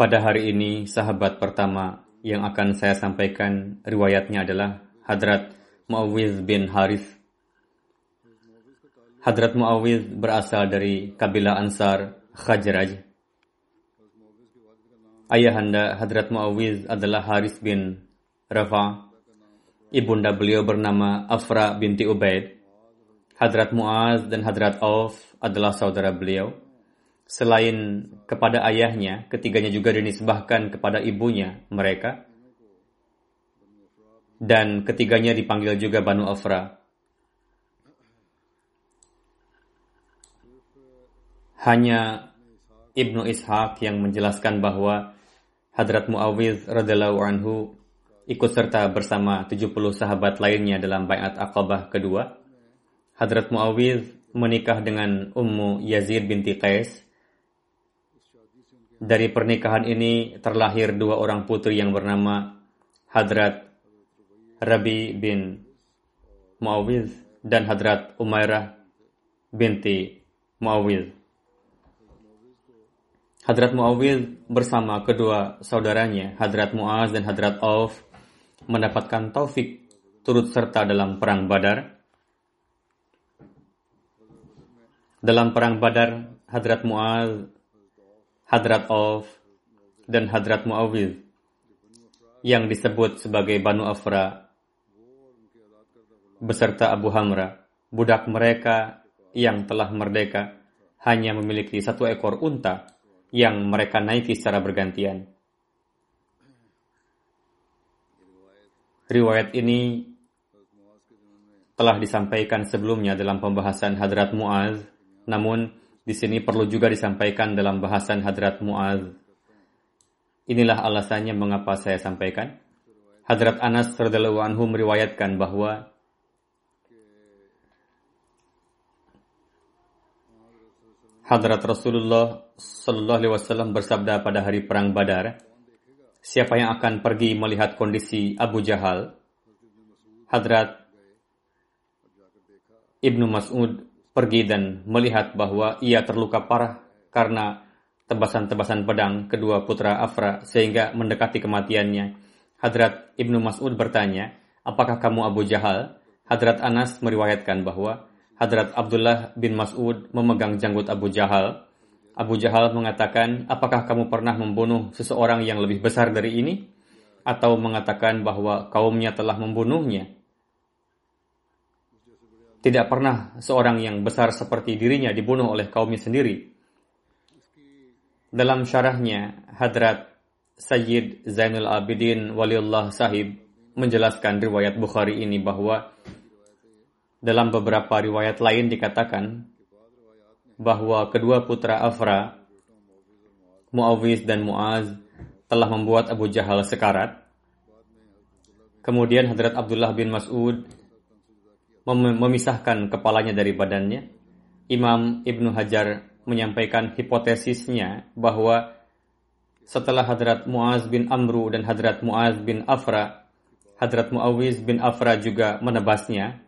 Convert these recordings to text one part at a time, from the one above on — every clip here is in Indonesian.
Pada hari ini, sahabat pertama yang akan saya sampaikan riwayatnya adalah Hadrat Muawiz bin Harith. Hadrat Muawiz berasal dari kabilah Ansar Khajraj. Ayahanda Hadrat Muawiz adalah Haris bin Rafa. Ibunda beliau bernama Afra binti Ubaid. Hadrat Muaz dan Hadrat Auf adalah saudara beliau. Selain kepada ayahnya, ketiganya juga dinisbahkan kepada ibunya mereka. Dan ketiganya dipanggil juga Banu Afra. Hanya Ibnu Ishaq yang menjelaskan bahwa Hadrat Muawiz radhiallahu anhu ikut serta bersama 70 sahabat lainnya dalam bayat Aqabah kedua. Hadrat Muawiz menikah dengan Ummu Yazid binti Qais. Dari pernikahan ini terlahir dua orang putri yang bernama Hadrat Rabi bin Muawiz dan Hadrat Umairah binti Muawiz. Hadrat Muawiz bersama kedua saudaranya, Hadrat Muaz dan Hadrat Auf, mendapatkan taufik turut serta dalam perang Badar. Dalam perang Badar, Hadrat Muaz, Hadrat Auf, dan Hadrat Muawiz yang disebut sebagai Banu Afra beserta Abu Hamra, budak mereka yang telah merdeka hanya memiliki satu ekor unta yang mereka naiki secara bergantian. Riwayat ini telah disampaikan sebelumnya dalam pembahasan Hadrat Muaz, namun di sini perlu juga disampaikan dalam bahasan Hadrat Muaz. Inilah alasannya mengapa saya sampaikan. Hadrat Anas radhiyallahu anhu meriwayatkan bahwa Hadrat Rasulullah Sallallahu Alaihi Wasallam bersabda pada hari perang Badar, siapa yang akan pergi melihat kondisi Abu Jahal, Hadrat Ibnu Mas'ud pergi dan melihat bahwa ia terluka parah karena tebasan-tebasan pedang kedua putra Afra sehingga mendekati kematiannya. Hadrat Ibnu Mas'ud bertanya, apakah kamu Abu Jahal? Hadrat Anas meriwayatkan bahwa Hadrat Abdullah bin Mas'ud memegang janggut Abu Jahal. Abu Jahal mengatakan, apakah kamu pernah membunuh seseorang yang lebih besar dari ini? Atau mengatakan bahwa kaumnya telah membunuhnya? Tidak pernah seorang yang besar seperti dirinya dibunuh oleh kaumnya sendiri. Dalam syarahnya, Hadrat Sayyid Zainul Abidin Waliullah Sahib menjelaskan riwayat Bukhari ini bahwa dalam beberapa riwayat lain dikatakan bahwa kedua putra Afra, Muawiz dan Muaz, telah membuat Abu Jahal sekarat. Kemudian Hadrat Abdullah bin Mas'ud mem- memisahkan kepalanya dari badannya. Imam Ibnu Hajar menyampaikan hipotesisnya bahwa setelah Hadrat Muaz bin Amru dan Hadrat Muaz bin Afra, Hadrat Muawiz bin Afra juga menebasnya.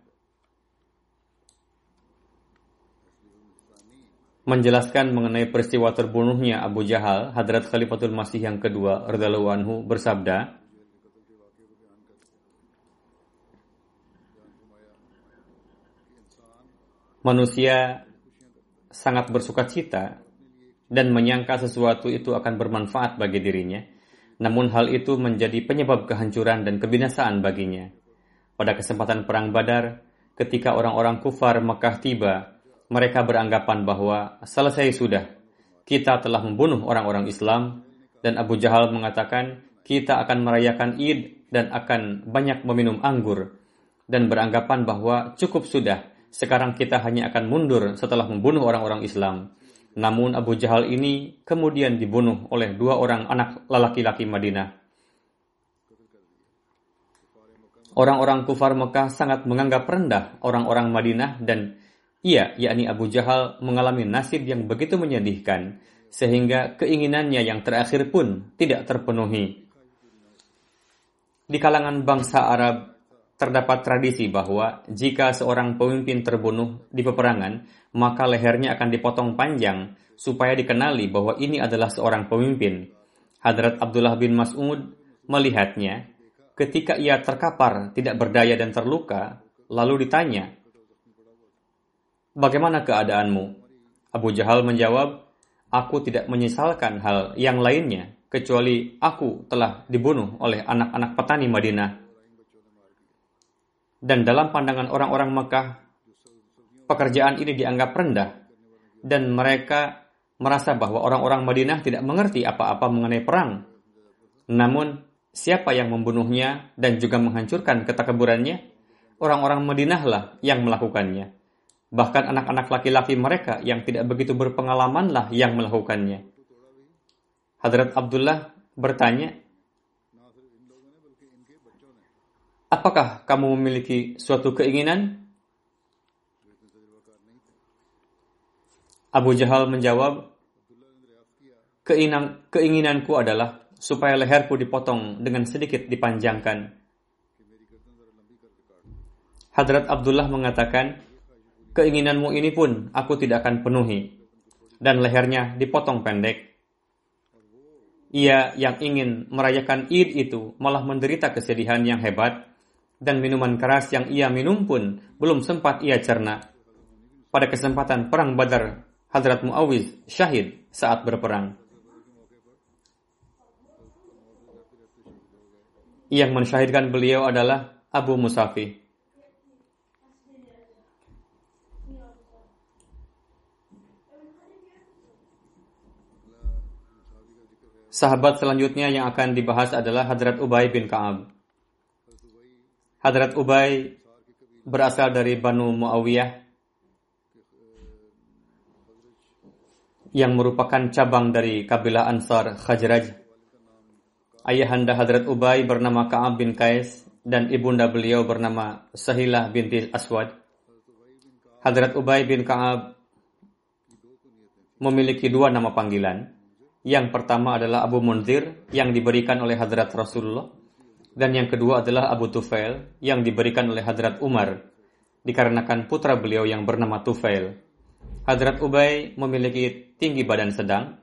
Menjelaskan mengenai peristiwa terbunuhnya Abu Jahal, Hadrat Khalifatul Masih yang kedua, radhiyallahu anhu bersabda, Manusia sangat bersuka cita dan menyangka sesuatu itu akan bermanfaat bagi dirinya, namun hal itu menjadi penyebab kehancuran dan kebinasaan baginya. Pada kesempatan Perang Badar, ketika orang-orang kufar Mekah tiba, mereka beranggapan bahwa selesai sudah, kita telah membunuh orang-orang Islam, dan Abu Jahal mengatakan, kita akan merayakan Id dan akan banyak meminum anggur, dan beranggapan bahwa cukup sudah, sekarang kita hanya akan mundur setelah membunuh orang-orang Islam. Namun Abu Jahal ini kemudian dibunuh oleh dua orang anak laki-laki Madinah. Orang-orang kufar Mekah sangat menganggap rendah orang-orang Madinah dan ia, yakni Abu Jahal, mengalami nasib yang begitu menyedihkan sehingga keinginannya yang terakhir pun tidak terpenuhi. Di kalangan bangsa Arab terdapat tradisi bahwa jika seorang pemimpin terbunuh di peperangan, maka lehernya akan dipotong panjang supaya dikenali bahwa ini adalah seorang pemimpin. Hadrat Abdullah bin Mas'ud melihatnya ketika ia terkapar, tidak berdaya dan terluka, lalu ditanya, Bagaimana keadaanmu? Abu Jahal menjawab, Aku tidak menyesalkan hal yang lainnya, kecuali aku telah dibunuh oleh anak-anak petani Madinah dan dalam pandangan orang-orang Mekah, pekerjaan ini dianggap rendah dan mereka merasa bahwa orang-orang Madinah tidak mengerti apa-apa mengenai perang. Namun, siapa yang membunuhnya dan juga menghancurkan ketakaburannya? Orang-orang Madinah lah yang melakukannya. Bahkan anak-anak laki-laki mereka yang tidak begitu berpengalaman lah yang melakukannya. Hadrat Abdullah bertanya, Apakah kamu memiliki suatu keinginan? Abu Jahal menjawab, Keinginan, keinginanku adalah supaya leherku dipotong dengan sedikit dipanjangkan. Hadrat Abdullah mengatakan, keinginanmu ini pun aku tidak akan penuhi. Dan lehernya dipotong pendek. Ia yang ingin merayakan Id itu malah menderita kesedihan yang hebat dan minuman keras yang ia minum pun belum sempat ia cerna. Pada kesempatan perang Badar, Hadrat Muawiz syahid saat berperang. Yang mensyahidkan beliau adalah Abu Musafi. Sahabat selanjutnya yang akan dibahas adalah Hadrat Ubay bin Ka'ab. Hadrat Ubay berasal dari Banu Muawiyah yang merupakan cabang dari kabilah Ansar Khajraj. Ayahanda Hadrat Ubay bernama Ka'ab bin Qais dan ibunda beliau bernama Sahilah binti Aswad. Hadrat Ubay bin Ka'ab memiliki dua nama panggilan. Yang pertama adalah Abu Munzir yang diberikan oleh Hadrat Rasulullah dan yang kedua adalah Abu Tufail yang diberikan oleh Hadrat Umar dikarenakan putra beliau yang bernama Tufail. Hadrat Ubay memiliki tinggi badan sedang,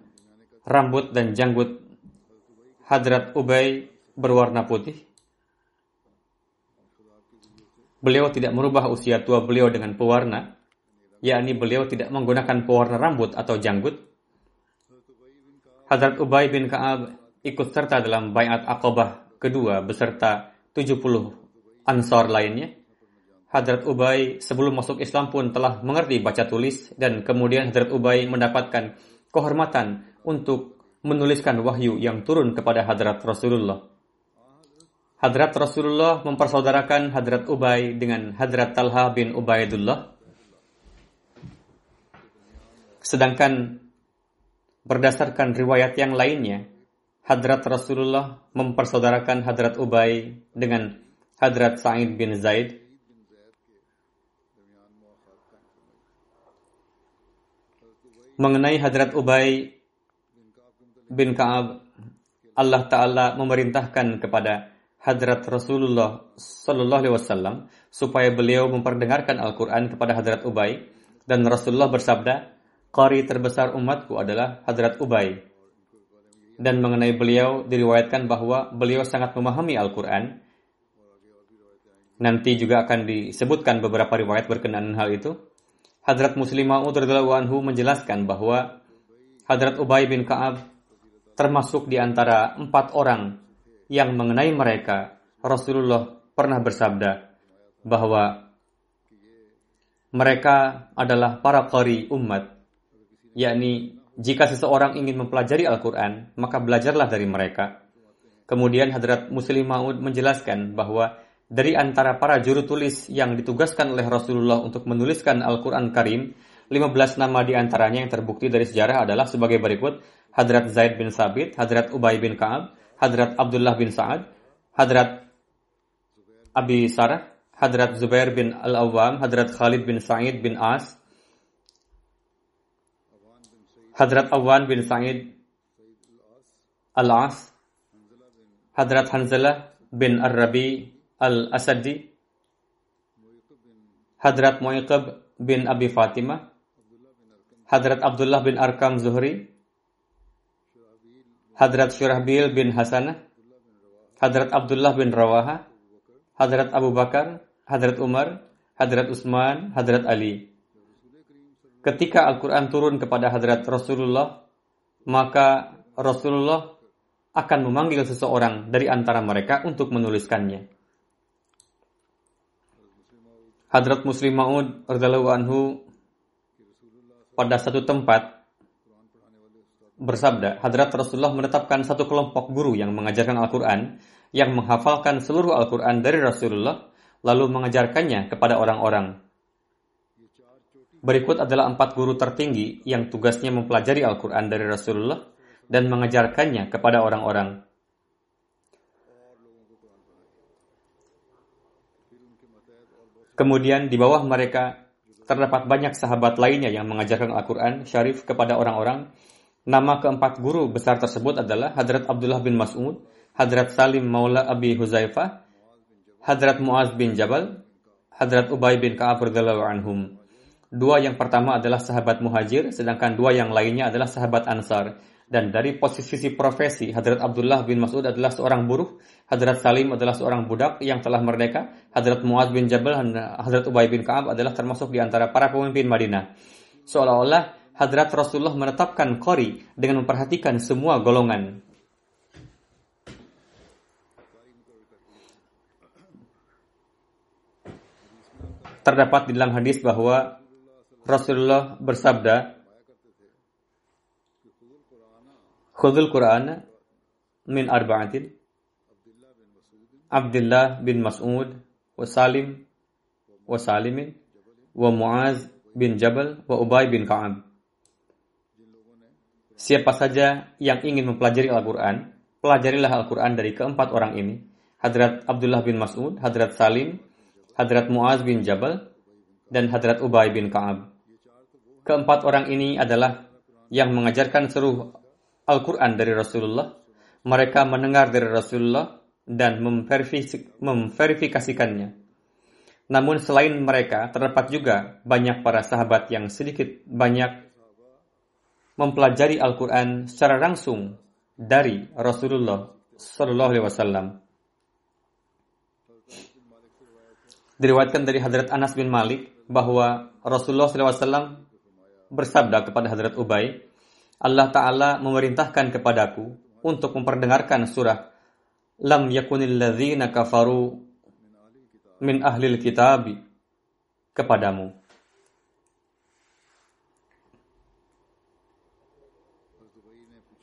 rambut dan janggut Hadrat Ubay berwarna putih. Beliau tidak merubah usia tua beliau dengan pewarna, yakni beliau tidak menggunakan pewarna rambut atau janggut. Hadrat Ubay bin Ka'ab ikut serta dalam bayat Aqabah kedua beserta 70 ansor lainnya. Hadrat Ubay sebelum masuk Islam pun telah mengerti baca tulis dan kemudian Hadrat Ubay mendapatkan kehormatan untuk menuliskan wahyu yang turun kepada Hadrat Rasulullah. Hadrat Rasulullah mempersaudarakan Hadrat Ubay dengan Hadrat Talha bin Ubaidullah. Sedangkan berdasarkan riwayat yang lainnya, Hadrat Rasulullah mempersaudarakan Hadrat Ubay dengan Hadrat Sa'id bin Zaid. Mengenai Hadrat Ubay bin Ka'ab, Allah Ta'ala memerintahkan kepada Hadrat Rasulullah Sallallahu Alaihi Wasallam supaya beliau memperdengarkan Al-Quran kepada Hadrat Ubay dan Rasulullah bersabda, Qari terbesar umatku adalah Hadrat Ubay. Dan mengenai beliau diriwayatkan bahwa beliau sangat memahami Al-Quran. Nanti juga akan disebutkan beberapa riwayat berkenaan hal itu. Hadrat Muslim Ma'ud anhu menjelaskan bahwa Hadrat Ubay bin Ka'ab termasuk di antara empat orang yang mengenai mereka Rasulullah pernah bersabda bahwa mereka adalah para qari umat yakni jika seseorang ingin mempelajari Al-Quran, maka belajarlah dari mereka. Kemudian Hadrat Muslim Ma'ud menjelaskan bahwa dari antara para juru tulis yang ditugaskan oleh Rasulullah untuk menuliskan Al-Quran Karim, 15 nama di antaranya yang terbukti dari sejarah adalah sebagai berikut. Hadrat Zaid bin Sabit, Hadrat Ubay bin Ka'ab, Hadrat Abdullah bin Sa'ad, Hadrat Abi Sarah, Hadrat Zubair bin Al-Awwam, Hadrat Khalid bin Sa'id bin As, Hadrat Awan bin Sa'id Al-As, Hadrat Hanzalah bin Ar-Rabi Al-Asadi, Hadrat Mu'iqab bin Abi Fatimah, Hadrat Abdullah bin Arkam Zuhri, Hadrat Syurahbil bin Hasanah, Hadrat Abdullah bin Rawaha, Hadrat Abu Bakar, Hadrat Umar, Hadrat Utsman, Hadrat Ali ketika Al-Quran turun kepada hadrat Rasulullah, maka Rasulullah akan memanggil seseorang dari antara mereka untuk menuliskannya. Hadrat Muslim Ma'ud anhu pada satu tempat bersabda, Hadrat Rasulullah menetapkan satu kelompok guru yang mengajarkan Al-Quran, yang menghafalkan seluruh Al-Quran dari Rasulullah, lalu mengajarkannya kepada orang-orang. Berikut adalah empat guru tertinggi yang tugasnya mempelajari Al-Quran dari Rasulullah dan mengajarkannya kepada orang-orang. Kemudian di bawah mereka terdapat banyak sahabat lainnya yang mengajarkan Al-Quran syarif kepada orang-orang. Nama keempat guru besar tersebut adalah Hadrat Abdullah bin Mas'ud, Hadrat Salim Maula Abi Huzaifah, Hadrat Muaz bin Jabal, Hadrat Ubay bin Ka'ab anhum. Dua yang pertama adalah sahabat muhajir, sedangkan dua yang lainnya adalah sahabat ansar. Dan dari posisi profesi, Hadrat Abdullah bin Mas'ud adalah seorang buruh, Hadrat Salim adalah seorang budak yang telah merdeka, Hadrat Muaz bin Jabal dan Hadrat Ubay bin Ka'ab adalah termasuk di antara para pemimpin Madinah. Seolah-olah Hadrat Rasulullah menetapkan Qori dengan memperhatikan semua golongan. Terdapat di dalam hadis bahwa Rasulullah bersabda, Khudul Quran min arba'atin Abdullah bin Mas'ud wa Salim wa Salimin wa Muaz bin Jabal wa Ubay bin Ka'ab. Siapa saja yang ingin mempelajari Al-Quran, pelajarilah Al-Quran dari keempat orang ini. Hadrat Abdullah bin Mas'ud, Hadrat Salim, Hadrat Muaz bin Jabal, dan Hadrat Ubay bin Ka'ab. Keempat orang ini adalah yang mengajarkan seluruh Al-Quran dari Rasulullah. Mereka mendengar dari Rasulullah dan memverifikasikannya. Namun selain mereka, terdapat juga banyak para sahabat yang sedikit banyak mempelajari Al-Quran secara langsung dari Rasulullah Sallallahu Alaihi Wasallam. Diriwayatkan dari Hadrat Anas bin Malik bahwa Rasulullah SAW bersabda kepada Hadrat Ubay, Allah Ta'ala memerintahkan kepadaku untuk memperdengarkan surah Lam yakunil ladzina kafaru min ahlil kitabi kepadamu.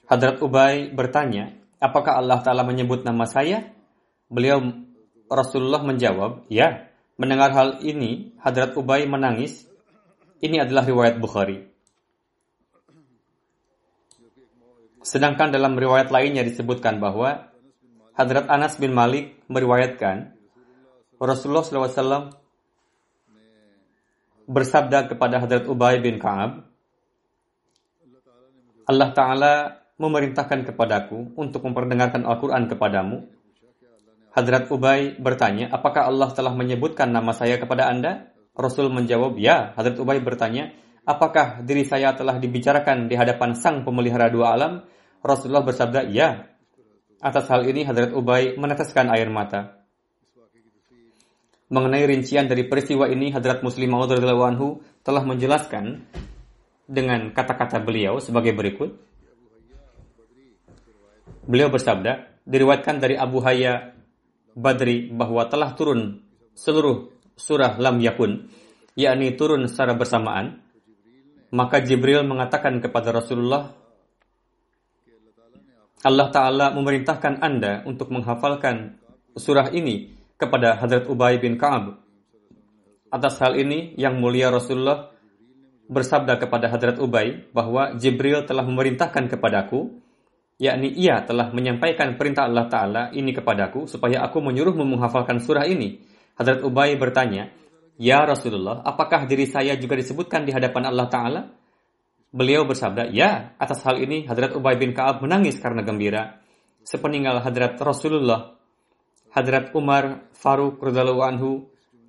Hadrat Ubay bertanya, apakah Allah Ta'ala menyebut nama saya? Beliau Rasulullah menjawab, ya. Mendengar hal ini, Hadrat Ubay menangis ini adalah riwayat Bukhari. Sedangkan dalam riwayat lainnya disebutkan bahwa Hadrat Anas bin Malik meriwayatkan Rasulullah SAW bersabda kepada Hadrat Ubay bin Ka'ab, Allah Ta'ala memerintahkan kepadaku untuk memperdengarkan Al-Quran kepadamu? Hadrat Ubay bertanya, apakah Allah telah menyebutkan nama saya kepada anda? Rasul menjawab, ya. Hadrat Ubay bertanya, apakah diri saya telah dibicarakan di hadapan sang pemelihara dua alam? Rasulullah bersabda, ya. Atas hal ini Hadrat Ubay meneteskan air mata. Mengenai rincian dari peristiwa ini, Hadrat Muslim Maud anhu telah menjelaskan dengan kata-kata beliau sebagai berikut. Beliau bersabda, diriwayatkan dari Abu Hayya Badri bahwa telah turun seluruh surah Lam Yakun, yakni turun secara bersamaan. Maka Jibril mengatakan kepada Rasulullah, Allah Ta'ala memerintahkan Anda untuk menghafalkan surah ini kepada Hadrat Ubay bin Ka'ab. Atas hal ini, yang mulia Rasulullah bersabda kepada Hadrat Ubay bahwa Jibril telah memerintahkan kepadaku yakni ia telah menyampaikan perintah Allah Ta'ala ini kepadaku supaya aku menyuruhmu menghafalkan surah ini. Hadrat Ubay bertanya, Ya Rasulullah, apakah diri saya juga disebutkan di hadapan Allah Ta'ala? Beliau bersabda, ya, atas hal ini Hadrat Ubay bin Ka'ab menangis karena gembira. Sepeninggal Hadrat Rasulullah, Hadrat Umar Faruk radhiyallahu anhu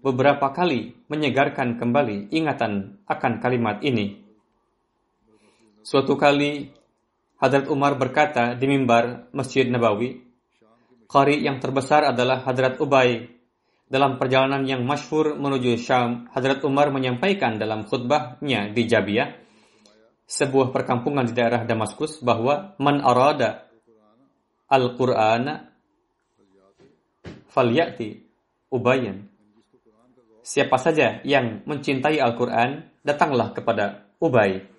beberapa kali menyegarkan kembali ingatan akan kalimat ini. Suatu kali Hadrat Umar berkata di mimbar Masjid Nabawi, Qari yang terbesar adalah Hadrat Ubay. Dalam perjalanan yang masyhur menuju Syam, Hadrat Umar menyampaikan dalam khutbahnya di Jabiyah, sebuah perkampungan di daerah Damaskus, bahwa man arada al-Qur'ana falyati Ubayan. Siapa saja yang mencintai Al-Quran, datanglah kepada Ubay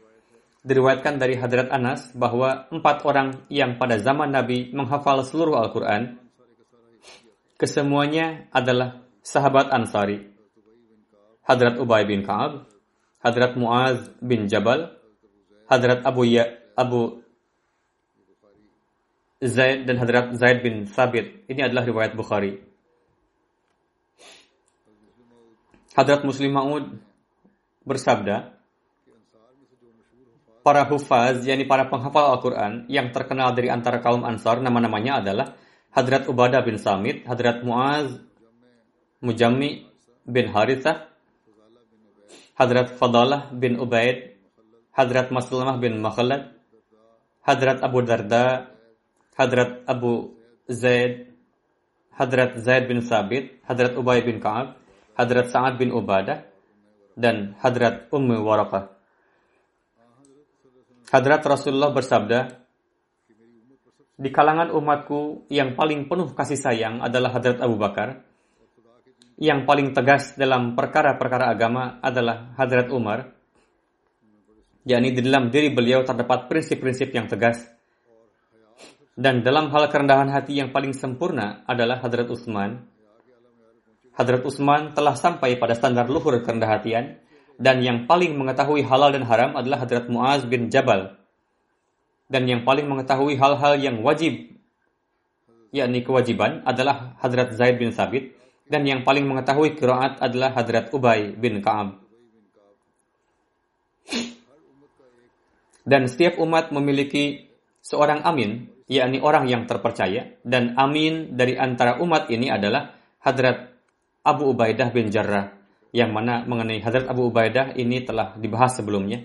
diriwayatkan dari Hadrat Anas bahwa empat orang yang pada zaman Nabi menghafal seluruh Al-Quran, kesemuanya adalah sahabat Ansari. Hadrat Ubay bin Ka'ab, Hadrat Muaz bin Jabal, Hadrat Abu ya, Abu Zaid dan Hadrat Zaid bin Sabit. Ini adalah riwayat Bukhari. Hadrat Muslim Ma'ud bersabda, para hufaz, yakni para penghafal Al-Quran yang terkenal dari antara kaum Ansar, nama-namanya adalah Hadrat Ubadah bin Samit, Hadrat Muaz, Mujammi bin Harithah, Hadrat Fadalah bin Ubaid, Hadrat Maslamah bin Makhlad, Hadrat Abu Darda, Hadrat Abu Zaid, Hadrat Zaid bin Sabit, Hadrat Ubay bin Ka'ab, Hadrat Sa'ad bin Ubadah, dan Hadrat Ummu Waraqah. Hadrat Rasulullah bersabda, di kalangan umatku yang paling penuh kasih sayang adalah Hadrat Abu Bakar. Yang paling tegas dalam perkara-perkara agama adalah Hadrat Umar. yakni di dalam diri beliau terdapat prinsip-prinsip yang tegas. Dan dalam hal kerendahan hati yang paling sempurna adalah Hadrat Utsman. Hadrat Utsman telah sampai pada standar luhur kerendahan hatian dan yang paling mengetahui halal dan haram adalah Hadrat Muaz bin Jabal. Dan yang paling mengetahui hal-hal yang wajib, yakni kewajiban, adalah Hadrat Zaid bin Sabit. Dan yang paling mengetahui kiraat adalah Hadrat Ubay bin Ka'ab. Dan setiap umat memiliki seorang amin, yakni orang yang terpercaya. Dan amin dari antara umat ini adalah Hadrat Abu Ubaidah bin Jarrah yang mana mengenai Hadrat Abu Ubaidah ini telah dibahas sebelumnya.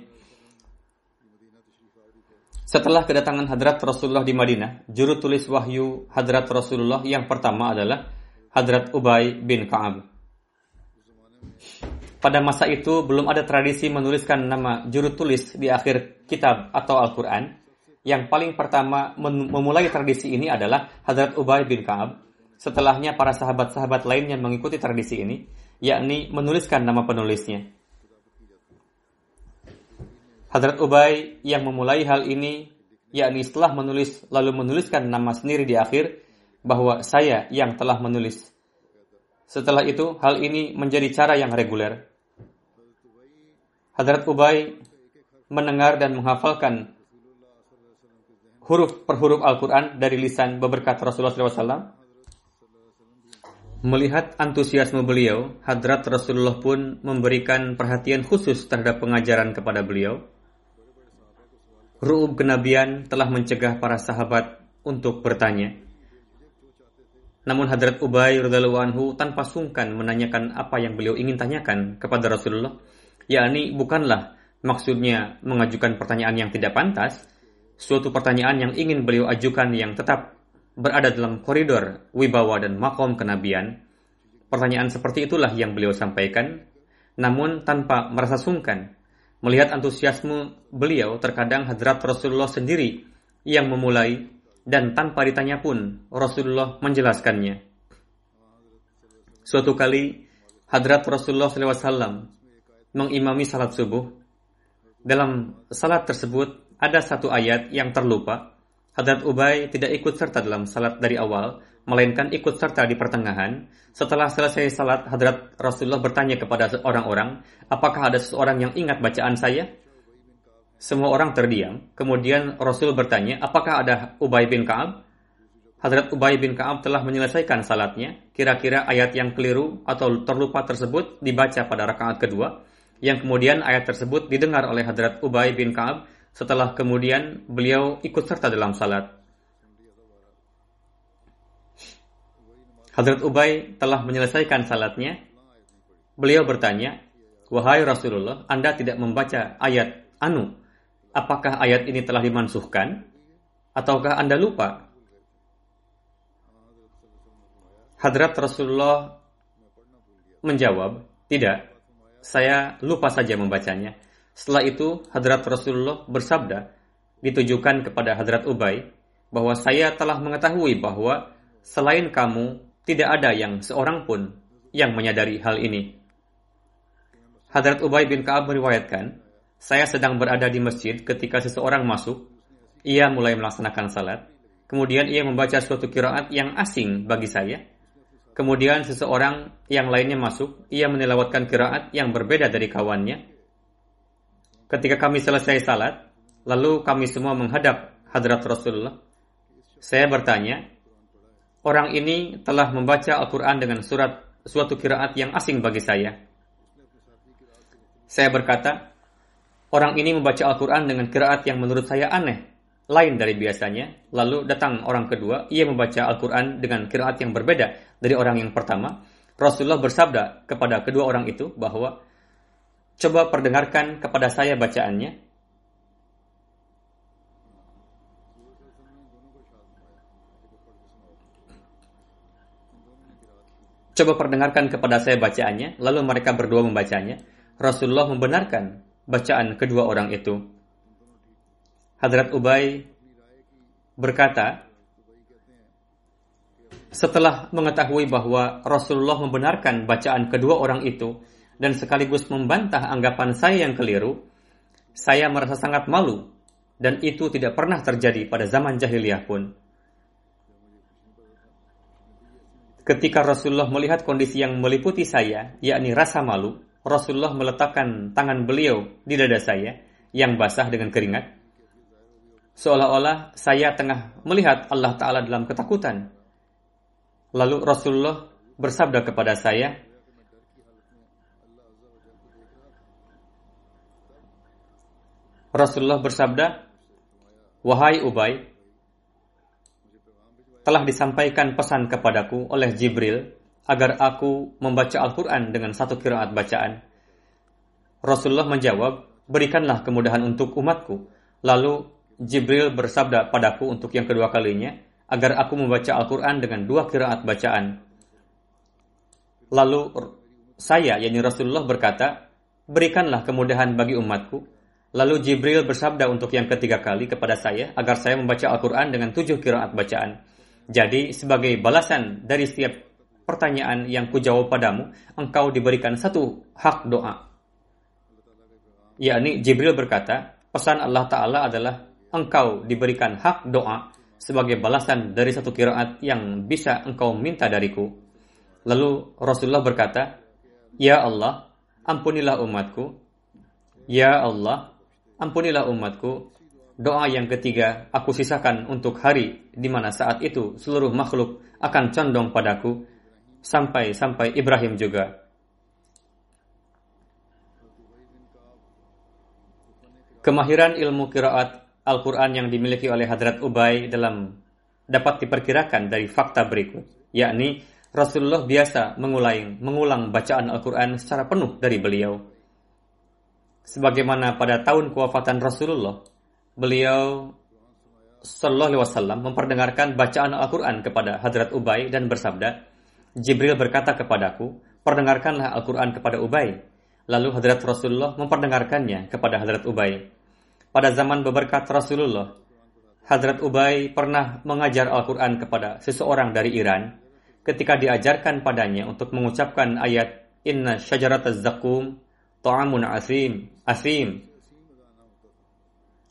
Setelah kedatangan Hadrat Rasulullah di Madinah, juru tulis wahyu Hadrat Rasulullah yang pertama adalah Hadrat Ubay bin Ka'ab. Pada masa itu belum ada tradisi menuliskan nama juru tulis di akhir kitab atau Al-Quran. Yang paling pertama memulai tradisi ini adalah Hadrat Ubay bin Ka'ab. Setelahnya para sahabat-sahabat lainnya mengikuti tradisi ini yakni menuliskan nama penulisnya. Hadrat Ubay yang memulai hal ini, yakni setelah menulis lalu menuliskan nama sendiri di akhir, bahwa saya yang telah menulis. Setelah itu, hal ini menjadi cara yang reguler. Hadrat Ubay mendengar dan menghafalkan huruf per huruf Al-Quran dari lisan beberkat Rasulullah SAW Melihat antusiasme beliau, Hadrat Rasulullah pun memberikan perhatian khusus terhadap pengajaran kepada beliau. Ru'ub kenabian telah mencegah para sahabat untuk bertanya. Namun Hadrat Ubay radhiyallahu anhu tanpa sungkan menanyakan apa yang beliau ingin tanyakan kepada Rasulullah, yakni bukanlah maksudnya mengajukan pertanyaan yang tidak pantas, suatu pertanyaan yang ingin beliau ajukan yang tetap berada dalam koridor wibawa dan makom kenabian. Pertanyaan seperti itulah yang beliau sampaikan, namun tanpa merasa sungkan. Melihat antusiasme beliau, terkadang Hadrat Rasulullah sendiri yang memulai dan tanpa ditanya pun Rasulullah menjelaskannya. Suatu kali Hadrat Rasulullah SAW mengimami salat subuh. Dalam salat tersebut ada satu ayat yang terlupa. Hadrat Ubay tidak ikut serta dalam salat dari awal, melainkan ikut serta di pertengahan. Setelah selesai salat, Hadrat Rasulullah bertanya kepada orang-orang, apakah ada seseorang yang ingat bacaan saya? Semua orang terdiam. Kemudian Rasul bertanya, apakah ada Ubay bin Ka'ab? Hadrat Ubay bin Ka'ab telah menyelesaikan salatnya. Kira-kira ayat yang keliru atau terlupa tersebut dibaca pada rakaat kedua. Yang kemudian ayat tersebut didengar oleh Hadrat Ubay bin Ka'ab setelah kemudian beliau ikut serta dalam salat. Hadrat Ubay telah menyelesaikan salatnya. Beliau bertanya, Wahai Rasulullah, Anda tidak membaca ayat anu apakah ayat ini telah dimansuhkan ataukah Anda lupa? Hadrat Rasulullah menjawab, tidak, saya lupa saja membacanya. Setelah itu, Hadrat Rasulullah bersabda, ditujukan kepada Hadrat Ubay, bahwa saya telah mengetahui bahwa selain kamu, tidak ada yang seorang pun yang menyadari hal ini. Hadrat Ubay bin Ka'ab meriwayatkan, saya sedang berada di masjid ketika seseorang masuk. Ia mulai melaksanakan salat. Kemudian ia membaca suatu kiraat yang asing bagi saya. Kemudian seseorang yang lainnya masuk. Ia menelawatkan kiraat yang berbeda dari kawannya. Ketika kami selesai salat, lalu kami semua menghadap hadrat Rasulullah. Saya bertanya, orang ini telah membaca Al-Quran dengan surat suatu kiraat yang asing bagi saya. Saya berkata, Orang ini membaca Al-Quran dengan kiraat yang menurut saya aneh, lain dari biasanya. Lalu datang orang kedua, ia membaca Al-Quran dengan kiraat yang berbeda dari orang yang pertama. Rasulullah bersabda kepada kedua orang itu bahwa, Coba perdengarkan kepada saya bacaannya. Coba perdengarkan kepada saya bacaannya, lalu mereka berdua membacanya. Rasulullah membenarkan bacaan kedua orang itu. Hadrat Ubay berkata, setelah mengetahui bahwa Rasulullah membenarkan bacaan kedua orang itu dan sekaligus membantah anggapan saya yang keliru, saya merasa sangat malu dan itu tidak pernah terjadi pada zaman jahiliyah pun. Ketika Rasulullah melihat kondisi yang meliputi saya, yakni rasa malu, Rasulullah meletakkan tangan beliau di dada saya yang basah dengan keringat. Seolah-olah saya tengah melihat Allah Ta'ala dalam ketakutan. Lalu Rasulullah bersabda kepada saya, Rasulullah bersabda, Wahai Ubay, telah disampaikan pesan kepadaku oleh Jibril agar aku membaca Al-Quran dengan satu kiraat bacaan. Rasulullah menjawab, berikanlah kemudahan untuk umatku. Lalu Jibril bersabda padaku untuk yang kedua kalinya, agar aku membaca Al-Quran dengan dua kiraat bacaan. Lalu saya, yakni Rasulullah berkata, berikanlah kemudahan bagi umatku. Lalu Jibril bersabda untuk yang ketiga kali kepada saya, agar saya membaca Al-Quran dengan tujuh kiraat bacaan. Jadi, sebagai balasan dari setiap pertanyaan yang kujawab padamu, engkau diberikan satu hak doa. Yakni Jibril berkata, pesan Allah Ta'ala adalah engkau diberikan hak doa sebagai balasan dari satu kiraat yang bisa engkau minta dariku. Lalu Rasulullah berkata, Ya Allah, ampunilah umatku. Ya Allah, ampunilah umatku. Doa yang ketiga aku sisakan untuk hari di mana saat itu seluruh makhluk akan condong padaku sampai-sampai Ibrahim juga. Kemahiran ilmu kiraat Al-Quran yang dimiliki oleh Hadrat Ubay dalam dapat diperkirakan dari fakta berikut, yakni Rasulullah biasa mengulang, mengulang bacaan Al-Quran secara penuh dari beliau. Sebagaimana pada tahun kewafatan Rasulullah, beliau Sallallahu Alaihi Wasallam memperdengarkan bacaan Al-Quran kepada Hadrat Ubay dan bersabda, Jibril berkata kepadaku, perdengarkanlah Al-Quran kepada Ubay. Lalu Hadrat Rasulullah memperdengarkannya kepada Hadrat Ubay. Pada zaman beberkat Rasulullah, Hadrat Ubay pernah mengajar Al-Quran kepada seseorang dari Iran ketika diajarkan padanya untuk mengucapkan ayat Inna syajarat zakum ta'amun asim, asim.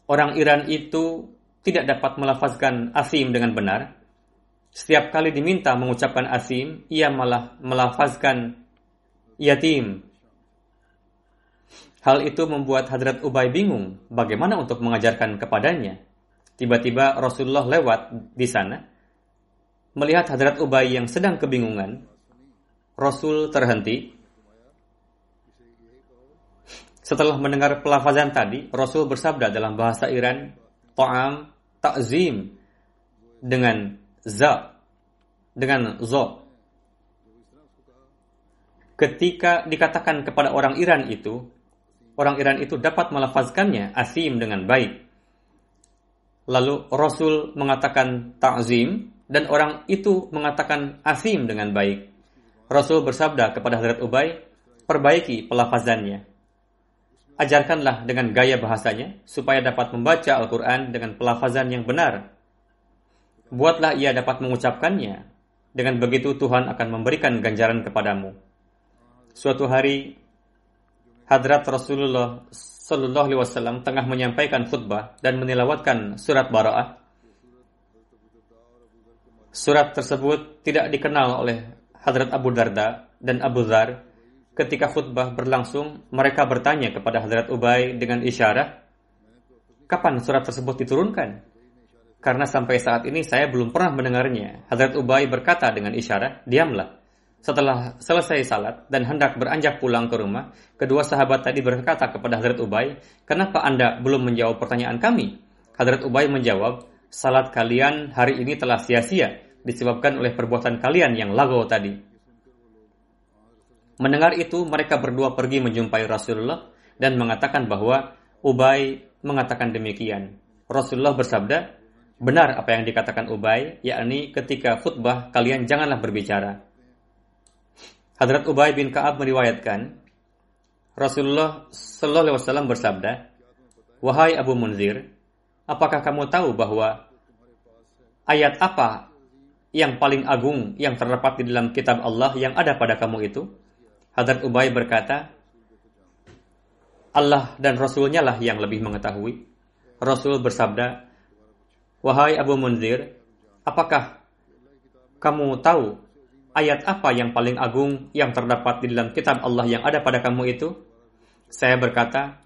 Orang Iran itu tidak dapat melafazkan asim dengan benar, setiap kali diminta mengucapkan asim, ia malah melafazkan yatim. Hal itu membuat Hadrat Ubay bingung bagaimana untuk mengajarkan kepadanya. Tiba-tiba Rasulullah lewat di sana. Melihat Hadrat Ubay yang sedang kebingungan, Rasul terhenti. Setelah mendengar pelafazan tadi, Rasul bersabda dalam bahasa Iran, Ta'am takzim dengan za dengan zo. Ketika dikatakan kepada orang Iran itu orang Iran itu dapat melafazkannya asim dengan baik. Lalu Rasul mengatakan takzim dan orang itu mengatakan asim dengan baik. Rasul bersabda kepada Hazrat Ubay perbaiki pelafazannya ajarkanlah dengan gaya bahasanya supaya dapat membaca Al-Quran dengan pelafazan yang benar. Buatlah ia dapat mengucapkannya. Dengan begitu Tuhan akan memberikan ganjaran kepadamu. Suatu hari Hadrat Rasulullah Sallallahu Alaihi Wasallam tengah menyampaikan khutbah dan menilawatkan surat Bara'ah. Surat tersebut tidak dikenal oleh Hadrat Abu Darda dan Abu Dhar Ketika khutbah berlangsung, mereka bertanya kepada Hadrat Ubay dengan isyarat, kapan surat tersebut diturunkan? Karena sampai saat ini saya belum pernah mendengarnya. Hadrat Ubay berkata dengan isyarat, diamlah. Setelah selesai salat dan hendak beranjak pulang ke rumah, kedua sahabat tadi berkata kepada Hadrat Ubay, kenapa anda belum menjawab pertanyaan kami? Hadrat Ubay menjawab, salat kalian hari ini telah sia-sia disebabkan oleh perbuatan kalian yang lago tadi. Mendengar itu, mereka berdua pergi menjumpai Rasulullah dan mengatakan bahwa Ubay mengatakan demikian. Rasulullah bersabda, benar apa yang dikatakan Ubay, yakni ketika khutbah kalian janganlah berbicara. Hadrat Ubay bin Ka'ab meriwayatkan, Rasulullah Sallallahu Alaihi Wasallam bersabda, Wahai Abu Munzir, apakah kamu tahu bahwa ayat apa yang paling agung yang terdapat di dalam kitab Allah yang ada pada kamu itu? Hadrat Ubay berkata, Allah dan Rasulnya lah yang lebih mengetahui. Rasul bersabda, Wahai Abu Munzir, apakah kamu tahu ayat apa yang paling agung yang terdapat di dalam kitab Allah yang ada pada kamu itu? Saya berkata,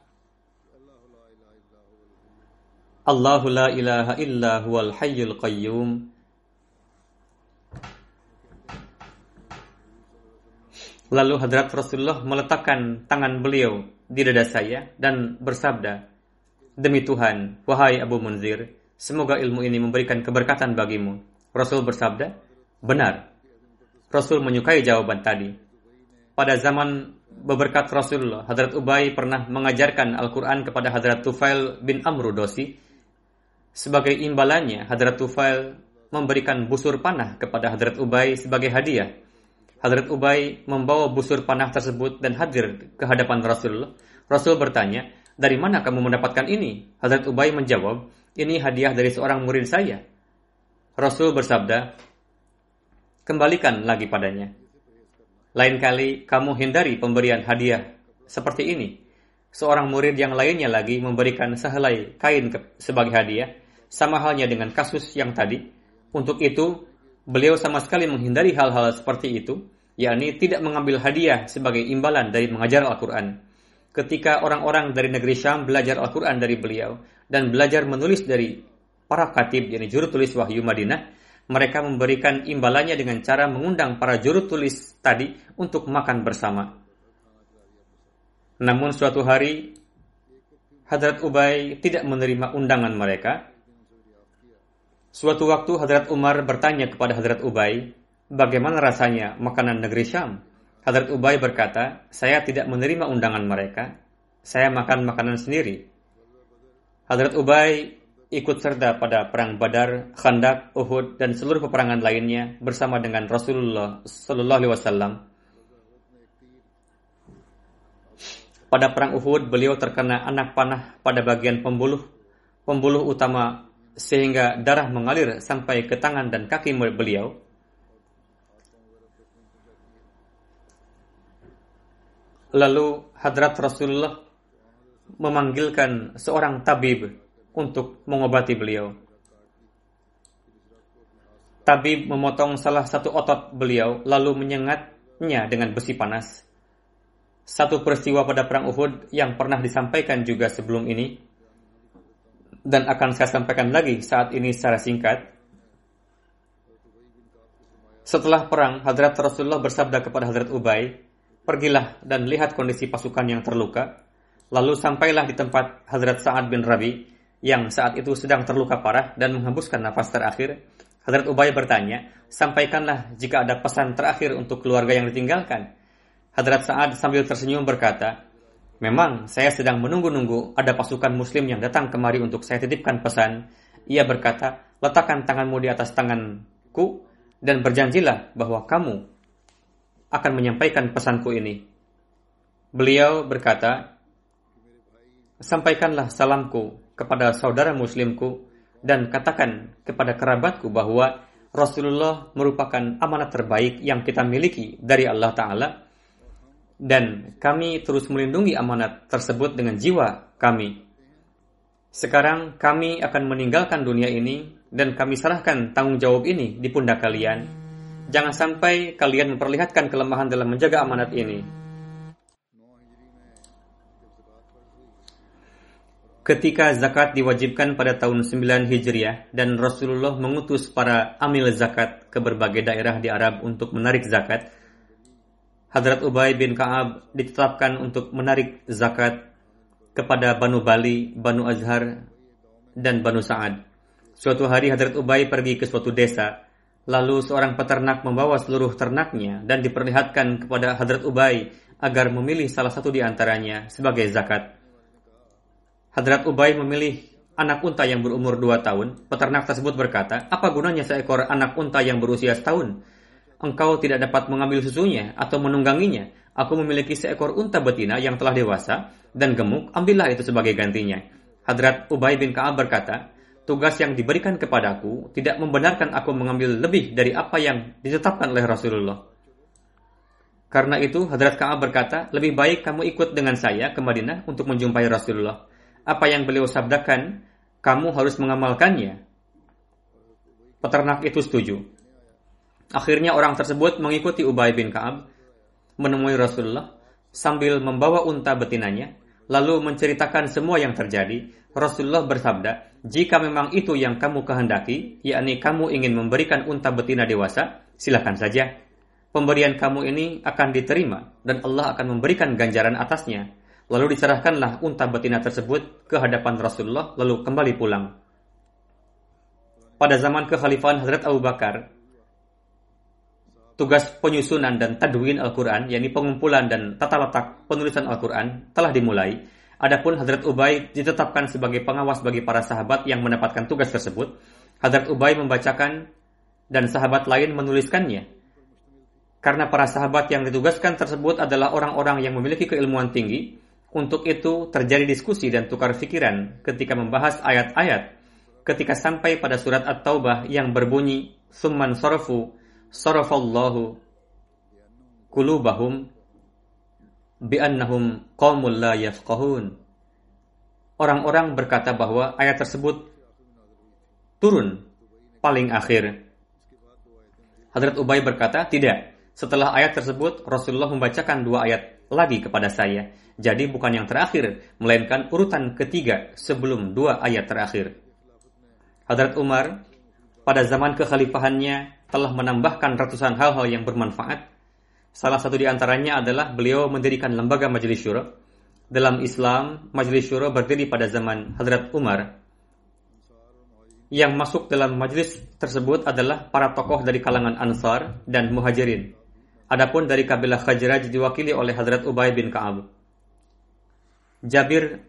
Allahu la ilaha illa huwal hayyul qayyum Lalu Hadrat Rasulullah meletakkan tangan beliau di dada saya dan bersabda, Demi Tuhan, wahai Abu Munzir, semoga ilmu ini memberikan keberkatan bagimu. Rasul bersabda, Benar. Rasul menyukai jawaban tadi. Pada zaman beberkat Rasulullah, Hadrat Ubay pernah mengajarkan Al-Quran kepada Hadrat Tufail bin Amru Dosi. Sebagai imbalannya, Hadrat Tufail memberikan busur panah kepada Hadrat Ubay sebagai hadiah Hadrat Ubay membawa busur panah tersebut dan hadir ke hadapan Rasulullah. Rasul bertanya, dari mana kamu mendapatkan ini? Hadrat Ubay menjawab, ini hadiah dari seorang murid saya. Rasul bersabda, kembalikan lagi padanya. Lain kali kamu hindari pemberian hadiah seperti ini. Seorang murid yang lainnya lagi memberikan sehelai kain sebagai hadiah, sama halnya dengan kasus yang tadi. Untuk itu, Beliau sama sekali menghindari hal-hal seperti itu, yakni tidak mengambil hadiah sebagai imbalan dari mengajar Al-Quran. Ketika orang-orang dari negeri Syam belajar Al-Quran dari beliau dan belajar menulis dari para katib, yakni juru tulis wahyu Madinah, mereka memberikan imbalannya dengan cara mengundang para juru tulis tadi untuk makan bersama. Namun suatu hari, Hadrat Ubay tidak menerima undangan mereka. Suatu waktu Hadrat Umar bertanya kepada Hadrat Ubay, bagaimana rasanya makanan negeri Syam? Hadrat Ubay berkata, saya tidak menerima undangan mereka. Saya makan makanan sendiri. Hadrat Ubay ikut serta pada perang Badar, Khandak, Uhud, dan seluruh peperangan lainnya bersama dengan Rasulullah Sallallahu Alaihi Wasallam. Pada perang Uhud, beliau terkena anak panah pada bagian pembuluh, pembuluh utama sehingga darah mengalir sampai ke tangan dan kaki beliau. Lalu hadrat Rasulullah memanggilkan seorang tabib untuk mengobati beliau. Tabib memotong salah satu otot beliau lalu menyengatnya dengan besi panas. Satu peristiwa pada perang Uhud yang pernah disampaikan juga sebelum ini dan akan saya sampaikan lagi saat ini secara singkat. Setelah perang, Hadrat Rasulullah bersabda kepada Hadrat Ubay, "Pergilah dan lihat kondisi pasukan yang terluka." Lalu sampailah di tempat Hadrat Sa'ad bin Rabi yang saat itu sedang terluka parah dan menghembuskan nafas terakhir, Hadrat Ubay bertanya, sampaikanlah jika ada pesan terakhir untuk keluarga yang ditinggalkan. Hadrat Sa'ad sambil tersenyum berkata, Memang saya sedang menunggu-nunggu ada pasukan muslim yang datang kemari untuk saya titipkan pesan. Ia berkata, letakkan tanganmu di atas tanganku dan berjanjilah bahwa kamu akan menyampaikan pesanku ini. Beliau berkata, sampaikanlah salamku kepada saudara muslimku dan katakan kepada kerabatku bahwa Rasulullah merupakan amanat terbaik yang kita miliki dari Allah Ta'ala dan kami terus melindungi amanat tersebut dengan jiwa kami. Sekarang kami akan meninggalkan dunia ini dan kami serahkan tanggung jawab ini di pundak kalian. Jangan sampai kalian memperlihatkan kelemahan dalam menjaga amanat ini. Ketika zakat diwajibkan pada tahun 9 Hijriah dan Rasulullah mengutus para amil zakat ke berbagai daerah di Arab untuk menarik zakat, Hadrat Ubay bin Ka'ab ditetapkan untuk menarik zakat kepada Banu Bali, Banu Azhar, dan Banu Sa'ad. Suatu hari Hadrat Ubay pergi ke suatu desa, lalu seorang peternak membawa seluruh ternaknya dan diperlihatkan kepada Hadrat Ubay agar memilih salah satu di antaranya sebagai zakat. Hadrat Ubay memilih anak unta yang berumur dua tahun. Peternak tersebut berkata, apa gunanya seekor anak unta yang berusia setahun? Engkau tidak dapat mengambil susunya atau menungganginya. Aku memiliki seekor unta betina yang telah dewasa dan gemuk, ambillah itu sebagai gantinya. Hadrat Ubay bin Ka'ab berkata, tugas yang diberikan kepadaku tidak membenarkan aku mengambil lebih dari apa yang ditetapkan oleh Rasulullah. Karena itu, Hadrat Ka'ab berkata, lebih baik kamu ikut dengan saya ke Madinah untuk menjumpai Rasulullah apa yang beliau sabdakan, kamu harus mengamalkannya. Peternak itu setuju. Akhirnya orang tersebut mengikuti Ubay bin Ka'ab menemui Rasulullah sambil membawa unta betinanya, lalu menceritakan semua yang terjadi. Rasulullah bersabda, jika memang itu yang kamu kehendaki, yakni kamu ingin memberikan unta betina dewasa, silakan saja. Pemberian kamu ini akan diterima dan Allah akan memberikan ganjaran atasnya. Lalu diserahkanlah unta betina tersebut ke hadapan Rasulullah lalu kembali pulang. Pada zaman kekhalifahan Hazrat Abu Bakar, tugas penyusunan dan tadwin Al-Quran, yakni pengumpulan dan tata letak penulisan Al-Quran, telah dimulai. Adapun Hazrat Ubay ditetapkan sebagai pengawas bagi para sahabat yang mendapatkan tugas tersebut. Hazrat Ubay membacakan dan sahabat lain menuliskannya. Karena para sahabat yang ditugaskan tersebut adalah orang-orang yang memiliki keilmuan tinggi, untuk itu terjadi diskusi dan tukar pikiran ketika membahas ayat-ayat ketika sampai pada surat At-Taubah yang berbunyi summan sarafu sarafallahu kulubahum bi'annahum qawmul la yafqahun. Orang-orang berkata bahwa ayat tersebut turun paling akhir. Hadrat Ubay berkata, tidak. Setelah ayat tersebut, Rasulullah membacakan dua ayat lagi kepada saya jadi bukan yang terakhir, melainkan urutan ketiga sebelum dua ayat terakhir. Hadrat Umar pada zaman kekhalifahannya telah menambahkan ratusan hal-hal yang bermanfaat. Salah satu di antaranya adalah beliau mendirikan lembaga majelis syura. dalam Islam, Majlis Syuro berdiri pada zaman Hadrat Umar. Yang masuk dalam majlis tersebut adalah para tokoh dari kalangan Ansar dan Muhajirin. Adapun dari kabilah Khajraj diwakili oleh Hadrat Ubay bin Ka'ab. Jabir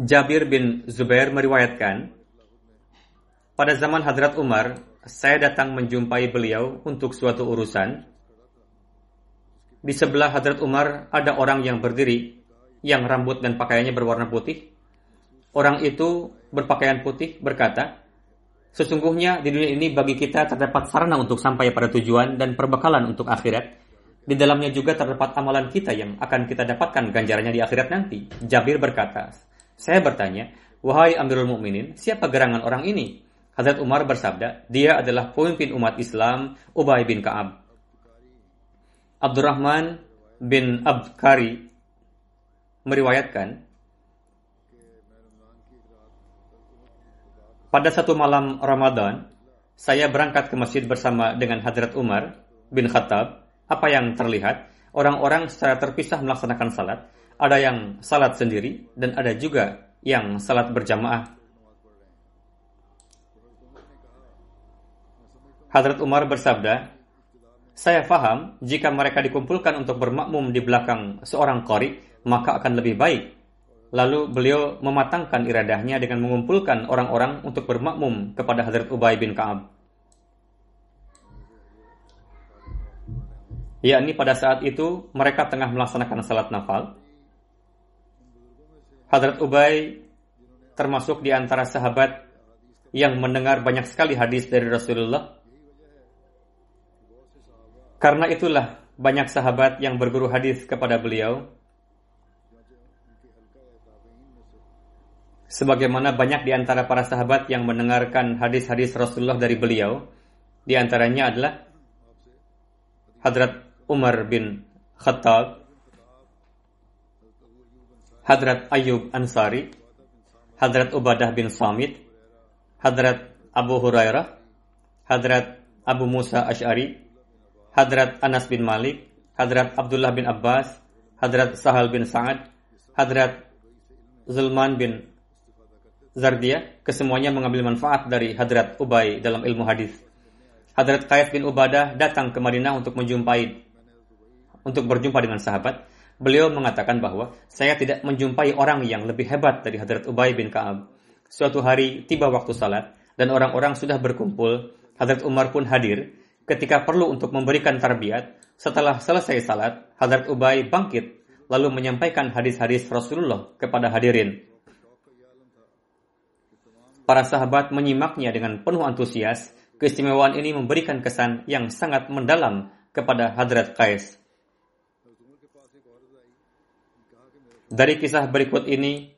Jabir bin Zubair meriwayatkan, pada zaman Hadrat Umar, saya datang menjumpai beliau untuk suatu urusan. Di sebelah Hadrat Umar ada orang yang berdiri, yang rambut dan pakaiannya berwarna putih. Orang itu berpakaian putih berkata, Sesungguhnya di dunia ini bagi kita terdapat sarana untuk sampai pada tujuan dan perbekalan untuk akhirat. Di dalamnya juga terdapat amalan kita yang akan kita dapatkan ganjarannya di akhirat nanti. Jabir berkata, saya bertanya, wahai Amirul Mukminin, siapa gerangan orang ini? Hazrat Umar bersabda, dia adalah pemimpin umat Islam Ubay bin Ka'ab. Abdurrahman bin Abkari meriwayatkan, pada satu malam Ramadan, saya berangkat ke masjid bersama dengan Hadrat Umar bin Khattab. Apa yang terlihat? Orang-orang secara terpisah melaksanakan salat ada yang salat sendiri dan ada juga yang salat berjamaah. Hadrat Umar bersabda, saya faham jika mereka dikumpulkan untuk bermakmum di belakang seorang qari, maka akan lebih baik. Lalu beliau mematangkan iradahnya dengan mengumpulkan orang-orang untuk bermakmum kepada Hadrat Ubay bin Ka'ab. Yakni pada saat itu mereka tengah melaksanakan salat nafal, Hadrat Ubay termasuk di antara sahabat yang mendengar banyak sekali hadis dari Rasulullah. Karena itulah banyak sahabat yang berguru hadis kepada beliau. Sebagaimana banyak di antara para sahabat yang mendengarkan hadis-hadis Rasulullah dari beliau, di antaranya adalah Hadrat Umar bin Khattab, Hadrat Ayub Ansari, Hadrat Ubadah bin Samit, Hadrat Abu Hurairah, Hadrat Abu Musa Ash'ari, Hadrat Anas bin Malik, Hadrat Abdullah bin Abbas, Hadrat Sahal bin Sa'ad, Hadrat Zulman bin Zardia, kesemuanya mengambil manfaat dari Hadrat Ubay dalam ilmu hadis. Hadrat Qais bin Ubadah datang ke Madinah untuk menjumpai untuk berjumpa dengan sahabat Beliau mengatakan bahwa saya tidak menjumpai orang yang lebih hebat dari Hadrat Ubay bin Ka'ab. Suatu hari tiba waktu salat dan orang-orang sudah berkumpul. Hadrat Umar pun hadir. Ketika perlu untuk memberikan tarbiyat, setelah selesai salat, Hadrat Ubay bangkit lalu menyampaikan hadis-hadis Rasulullah kepada hadirin. Para sahabat menyimaknya dengan penuh antusias. Keistimewaan ini memberikan kesan yang sangat mendalam kepada Hadrat Qais. Dari kisah berikut ini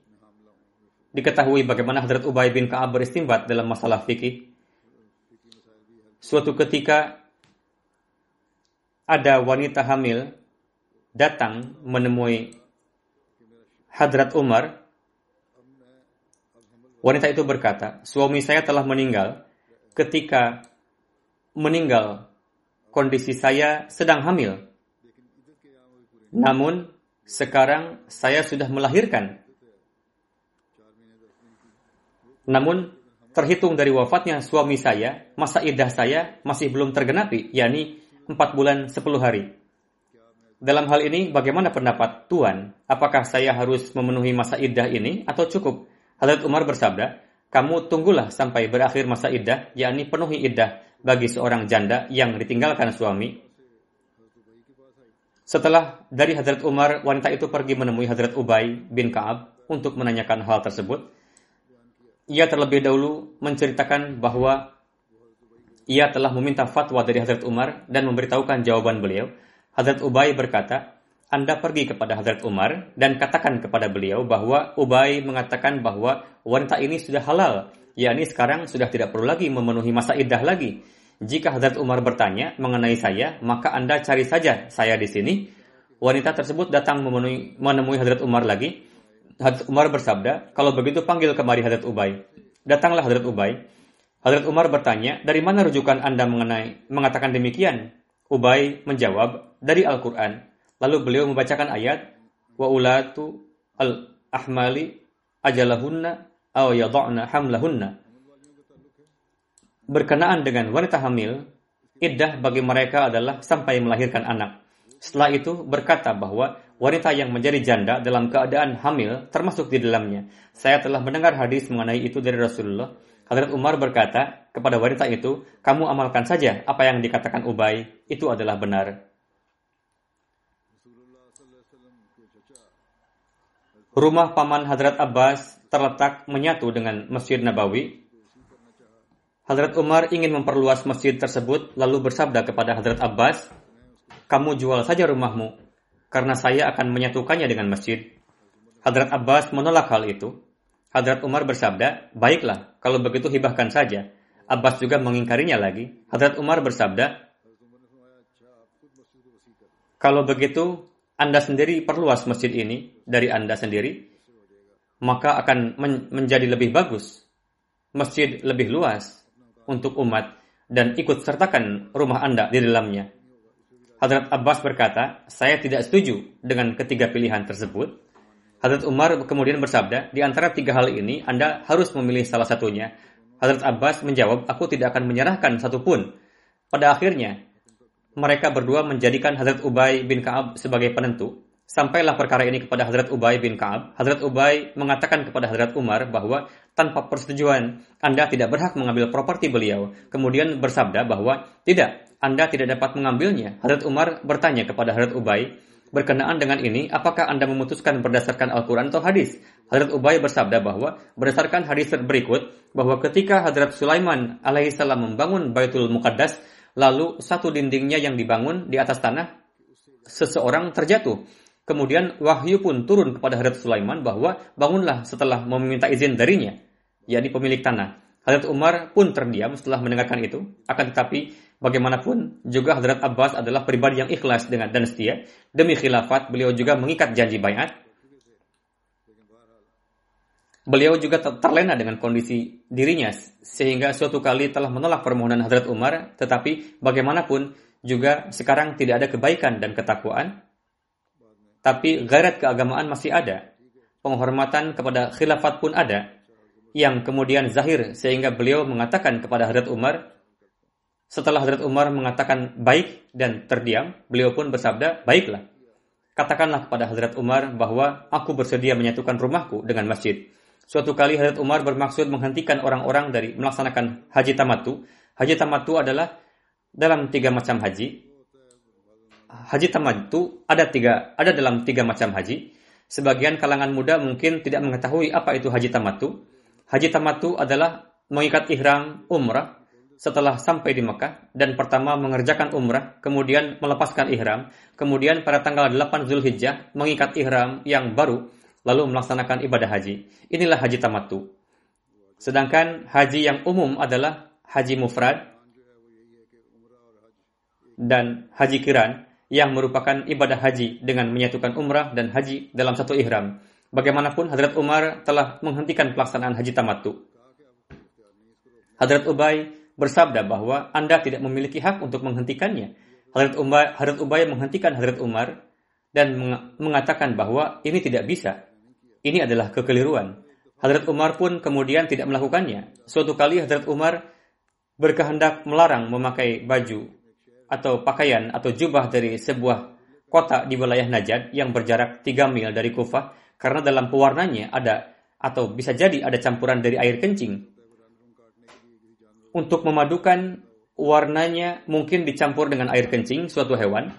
diketahui bagaimana Hadrat Ubay bin Ka'ab beristimbat dalam masalah fikih. Suatu ketika ada wanita hamil datang menemui Hadrat Umar. Wanita itu berkata, suami saya telah meninggal ketika meninggal kondisi saya sedang hamil. Namun sekarang saya sudah melahirkan. Namun terhitung dari wafatnya suami saya, masa idah saya masih belum tergenapi, yakni 4 bulan 10 hari. Dalam hal ini bagaimana pendapat Tuan? Apakah saya harus memenuhi masa idah ini atau cukup? Hadrat Umar bersabda, kamu tunggulah sampai berakhir masa idah, yakni penuhi idah bagi seorang janda yang ditinggalkan suami setelah dari Hadrat Umar, wanita itu pergi menemui Hadrat Ubay bin Ka'ab untuk menanyakan hal tersebut. Ia terlebih dahulu menceritakan bahwa ia telah meminta fatwa dari Hadrat Umar dan memberitahukan jawaban beliau. Hadrat Ubay berkata, Anda pergi kepada Hadrat Umar dan katakan kepada beliau bahwa Ubay mengatakan bahwa wanita ini sudah halal, yakni sekarang sudah tidak perlu lagi memenuhi masa iddah lagi. Jika Hadrat Umar bertanya mengenai saya, maka Anda cari saja saya di sini. Wanita tersebut datang memenuhi, menemui Hadrat Umar lagi. Hadrat Umar bersabda, kalau begitu panggil kemari Hadrat Ubay. Datanglah Hadrat Ubay. Hadrat Umar bertanya, dari mana rujukan Anda mengenai mengatakan demikian? Ubay menjawab, dari Al-Quran. Lalu beliau membacakan ayat, wa ulatu al-ahmali ajalahunna aw yadha'na hamlahunna. Berkenaan dengan wanita hamil, iddah bagi mereka adalah sampai melahirkan anak. Setelah itu berkata bahwa wanita yang menjadi janda dalam keadaan hamil termasuk di dalamnya. Saya telah mendengar hadis mengenai itu dari Rasulullah Hadrat Umar berkata kepada wanita itu, kamu amalkan saja apa yang dikatakan Ubay, itu adalah benar. Rumah paman Hadrat Abbas terletak menyatu dengan Masjid Nabawi. Hadrat Umar ingin memperluas masjid tersebut lalu bersabda kepada Hadrat Abbas, kamu jual saja rumahmu, karena saya akan menyatukannya dengan masjid. Hadrat Abbas menolak hal itu. Hadrat Umar bersabda, baiklah, kalau begitu hibahkan saja. Abbas juga mengingkarinya lagi. Hadrat Umar bersabda, kalau begitu Anda sendiri perluas masjid ini dari Anda sendiri, maka akan men menjadi lebih bagus. Masjid lebih luas untuk umat dan ikut sertakan rumah Anda di dalamnya. Hadrat Abbas berkata, saya tidak setuju dengan ketiga pilihan tersebut. Hadrat Umar kemudian bersabda, di antara tiga hal ini Anda harus memilih salah satunya. Hadrat Abbas menjawab, aku tidak akan menyerahkan satupun. Pada akhirnya, mereka berdua menjadikan Hadrat Ubay bin Ka'ab sebagai penentu. Sampailah perkara ini kepada Hadrat Ubay bin Ka'ab. Hadrat Ubay mengatakan kepada Hadrat Umar bahwa tanpa persetujuan Anda tidak berhak mengambil properti beliau. Kemudian bersabda bahwa tidak, Anda tidak dapat mengambilnya. Hadrat Umar bertanya kepada Hadrat Ubay, Berkenaan dengan ini, apakah Anda memutuskan berdasarkan Al-Quran atau hadis? Hadrat Ubay bersabda bahwa berdasarkan hadis berikut, bahwa ketika Hadrat Sulaiman alaihissalam membangun Baitul Muqaddas, lalu satu dindingnya yang dibangun di atas tanah, seseorang terjatuh. Kemudian wahyu pun turun kepada Hadrat Sulaiman bahwa bangunlah setelah meminta izin darinya, yakni pemilik tanah. Hadrat Umar pun terdiam setelah mendengarkan itu. Akan tetapi Bagaimanapun, juga Hadrat Abbas adalah pribadi yang ikhlas dengan dan setia. Demi khilafat, beliau juga mengikat janji bayat. Beliau juga terlena dengan kondisi dirinya, sehingga suatu kali telah menolak permohonan Hadrat Umar, tetapi bagaimanapun juga sekarang tidak ada kebaikan dan ketakwaan, tapi garat keagamaan masih ada. Penghormatan kepada khilafat pun ada, yang kemudian zahir sehingga beliau mengatakan kepada Hadrat Umar, setelah Hadrat Umar mengatakan baik dan terdiam, beliau pun bersabda, baiklah. Katakanlah kepada Hadrat Umar bahwa aku bersedia menyatukan rumahku dengan masjid. Suatu kali Hadrat Umar bermaksud menghentikan orang-orang dari melaksanakan haji tamatu. Haji tamatu adalah dalam tiga macam haji. Haji tamatu ada tiga, ada dalam tiga macam haji. Sebagian kalangan muda mungkin tidak mengetahui apa itu haji tamatu. Haji tamatu adalah mengikat ihram umrah setelah sampai di Mekah dan pertama mengerjakan umrah, kemudian melepaskan ihram, kemudian pada tanggal 8 Zulhijjah mengikat ihram yang baru, lalu melaksanakan ibadah haji. Inilah haji tamatu. Sedangkan haji yang umum adalah haji mufrad dan haji kiran yang merupakan ibadah haji dengan menyatukan umrah dan haji dalam satu ihram. Bagaimanapun Hadrat Umar telah menghentikan pelaksanaan haji tamatu. Hadrat Ubay bersabda bahwa Anda tidak memiliki hak untuk menghentikannya. Hadrat Umar, Hadrat Ubay menghentikan Hadrat Umar dan mengatakan bahwa ini tidak bisa. Ini adalah kekeliruan. Hadrat Umar pun kemudian tidak melakukannya. Suatu kali Hadrat Umar berkehendak melarang memakai baju atau pakaian atau jubah dari sebuah kota di wilayah Najd yang berjarak 3 mil dari Kufah karena dalam pewarnanya ada atau bisa jadi ada campuran dari air kencing untuk memadukan warnanya mungkin dicampur dengan air kencing suatu hewan.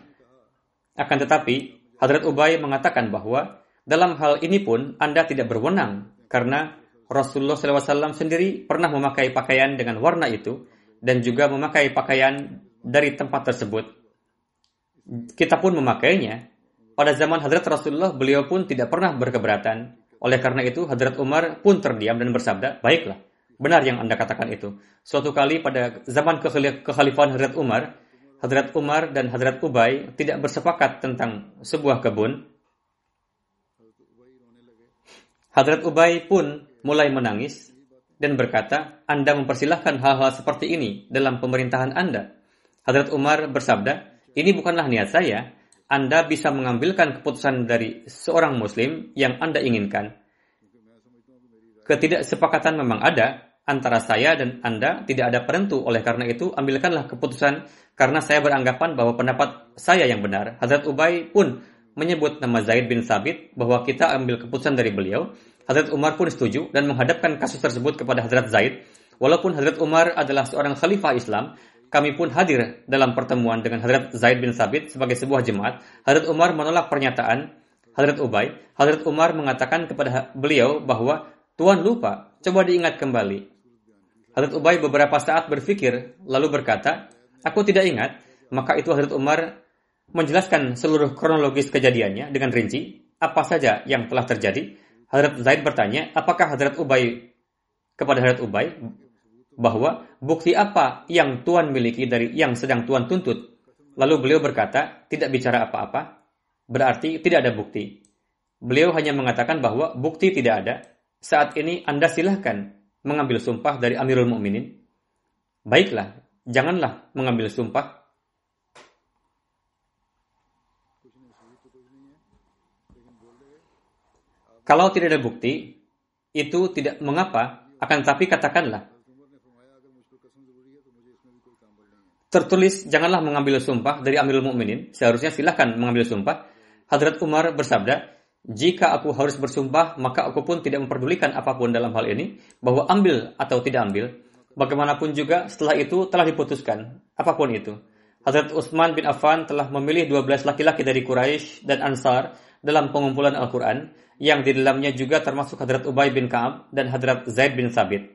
Akan tetapi, Hadrat Ubay mengatakan bahwa dalam hal ini pun Anda tidak berwenang karena Rasulullah SAW sendiri pernah memakai pakaian dengan warna itu dan juga memakai pakaian dari tempat tersebut. Kita pun memakainya. Pada zaman Hadrat Rasulullah, beliau pun tidak pernah berkeberatan. Oleh karena itu, Hadrat Umar pun terdiam dan bersabda, baiklah, Benar yang Anda katakan itu. Suatu kali pada zaman kekhalifahan Hadrat Umar, Hadrat Umar dan Hadrat Ubay tidak bersepakat tentang sebuah kebun. Hadrat Ubay pun mulai menangis dan berkata, Anda mempersilahkan hal-hal seperti ini dalam pemerintahan Anda. Hadrat Umar bersabda, ini bukanlah niat saya. Anda bisa mengambilkan keputusan dari seorang muslim yang Anda inginkan. Ketidaksepakatan memang ada antara saya dan Anda tidak ada penentu. Oleh karena itu, ambilkanlah keputusan karena saya beranggapan bahwa pendapat saya yang benar. Hadrat Ubay pun menyebut nama Zaid bin Sabit bahwa kita ambil keputusan dari beliau Hazrat Umar pun setuju dan menghadapkan kasus tersebut kepada Hazrat Zaid. Walaupun Hazrat Umar adalah seorang khalifah Islam, kami pun hadir dalam pertemuan dengan Hazrat Zaid bin Sabit sebagai sebuah jemaat. Hazrat Umar menolak pernyataan Hazrat Ubay. Hazrat Umar mengatakan kepada beliau bahwa Tuan lupa, coba diingat kembali. Hazrat Ubay beberapa saat berpikir, lalu berkata, Aku tidak ingat. Maka itu Hazrat Umar menjelaskan seluruh kronologis kejadiannya dengan rinci, apa saja yang telah terjadi, Hadrat Zaid bertanya, apakah Hadrat Ubay kepada Hadrat Ubay bahwa bukti apa yang Tuhan miliki dari yang sedang Tuhan tuntut? Lalu beliau berkata, tidak bicara apa-apa, berarti tidak ada bukti. Beliau hanya mengatakan bahwa bukti tidak ada. Saat ini Anda silahkan mengambil sumpah dari Amirul Mukminin. Baiklah, janganlah mengambil sumpah Kalau tidak ada bukti, itu tidak mengapa, akan tapi katakanlah. Tertulis, janganlah mengambil sumpah dari Amirul Mukminin. Seharusnya silahkan mengambil sumpah. Hadrat Umar bersabda, jika aku harus bersumpah, maka aku pun tidak memperdulikan apa pun dalam hal ini, bahwa ambil atau tidak ambil. Bagaimanapun juga setelah itu telah diputuskan, apa pun itu. Hadrat Utsman bin Affan telah memilih 12 laki-laki dari Quraisy dan Ansar dalam pengumpulan Al-Quran yang di dalamnya juga termasuk Hadrat Ubay bin Ka'ab dan Hadrat Zaid bin Sabit.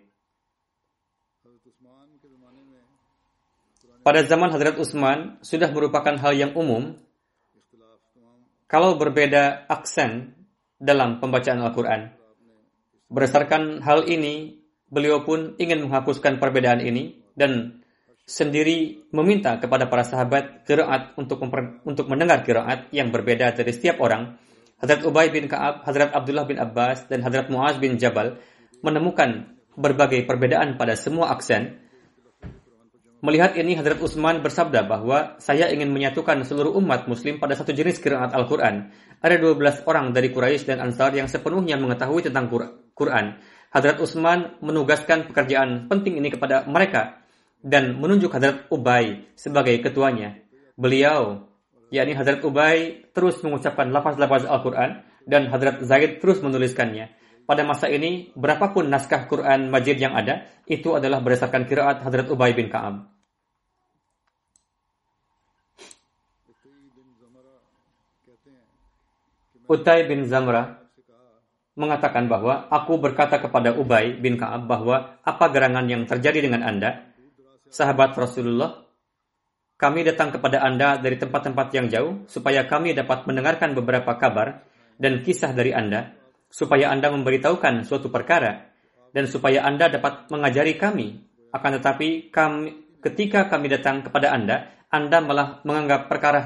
Pada zaman Hadrat Utsman sudah merupakan hal yang umum kalau berbeda aksen dalam pembacaan Al-Quran. Berdasarkan hal ini, beliau pun ingin menghapuskan perbedaan ini dan sendiri meminta kepada para sahabat kiraat untuk untuk mendengar kiraat yang berbeda dari setiap orang. Hadrat Ubay bin Ka'ab, Hadrat Abdullah bin Abbas, dan Hadrat Muaz bin Jabal menemukan berbagai perbedaan pada semua aksen. Melihat ini, Hadrat Utsman bersabda bahwa saya ingin menyatukan seluruh umat muslim pada satu jenis kiraat Al-Quran. Ada 12 orang dari Quraisy dan Ansar yang sepenuhnya mengetahui tentang Quran. Hadrat Utsman menugaskan pekerjaan penting ini kepada mereka dan menunjuk Hadrat Ubay sebagai ketuanya. Beliau, yakni Hadrat Ubay, terus mengucapkan lafaz-lafaz Al-Quran dan Hadrat Zaid terus menuliskannya. Pada masa ini, berapapun naskah Quran Majid yang ada, itu adalah berdasarkan kiraat Hadrat Ubay bin Ka'ab. Utai bin Zamrah mengatakan bahwa aku berkata kepada Ubay bin Ka'ab bahwa apa gerangan yang terjadi dengan Anda sahabat Rasulullah, kami datang kepada Anda dari tempat-tempat yang jauh supaya kami dapat mendengarkan beberapa kabar dan kisah dari Anda, supaya Anda memberitahukan suatu perkara dan supaya Anda dapat mengajari kami. Akan tetapi kami, ketika kami datang kepada Anda, Anda malah menganggap perkara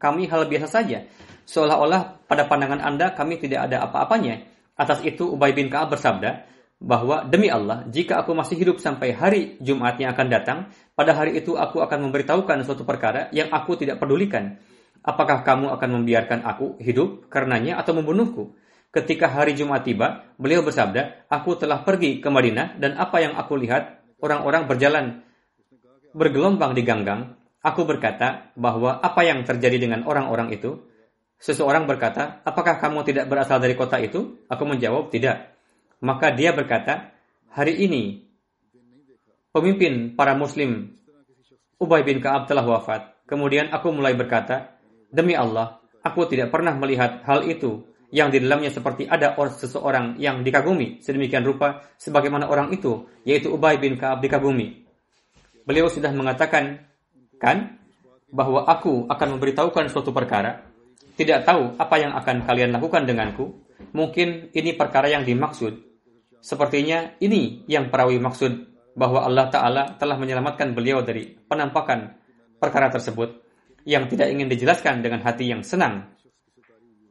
kami hal biasa saja, seolah-olah pada pandangan Anda kami tidak ada apa-apanya. Atas itu Ubay bin Ka'ab bersabda, bahwa demi Allah, jika aku masih hidup sampai hari Jumat yang akan datang, pada hari itu aku akan memberitahukan suatu perkara yang aku tidak pedulikan. Apakah kamu akan membiarkan aku hidup karenanya atau membunuhku? Ketika hari Jumat tiba, beliau bersabda, aku telah pergi ke Madinah dan apa yang aku lihat, orang-orang berjalan bergelombang di ganggang. Aku berkata bahwa apa yang terjadi dengan orang-orang itu, seseorang berkata, apakah kamu tidak berasal dari kota itu? Aku menjawab, tidak. Maka dia berkata, hari ini pemimpin para muslim Ubay bin Ka'ab telah wafat. Kemudian aku mulai berkata, demi Allah, aku tidak pernah melihat hal itu yang di dalamnya seperti ada orang seseorang yang dikagumi. Sedemikian rupa sebagaimana orang itu yaitu Ubay bin Ka'ab dikagumi. Beliau sudah mengatakan kan bahwa aku akan memberitahukan suatu perkara. Tidak tahu apa yang akan kalian lakukan denganku. Mungkin ini perkara yang dimaksud. Sepertinya ini yang perawi maksud bahwa Allah Ta'ala telah menyelamatkan beliau dari penampakan perkara tersebut yang tidak ingin dijelaskan dengan hati yang senang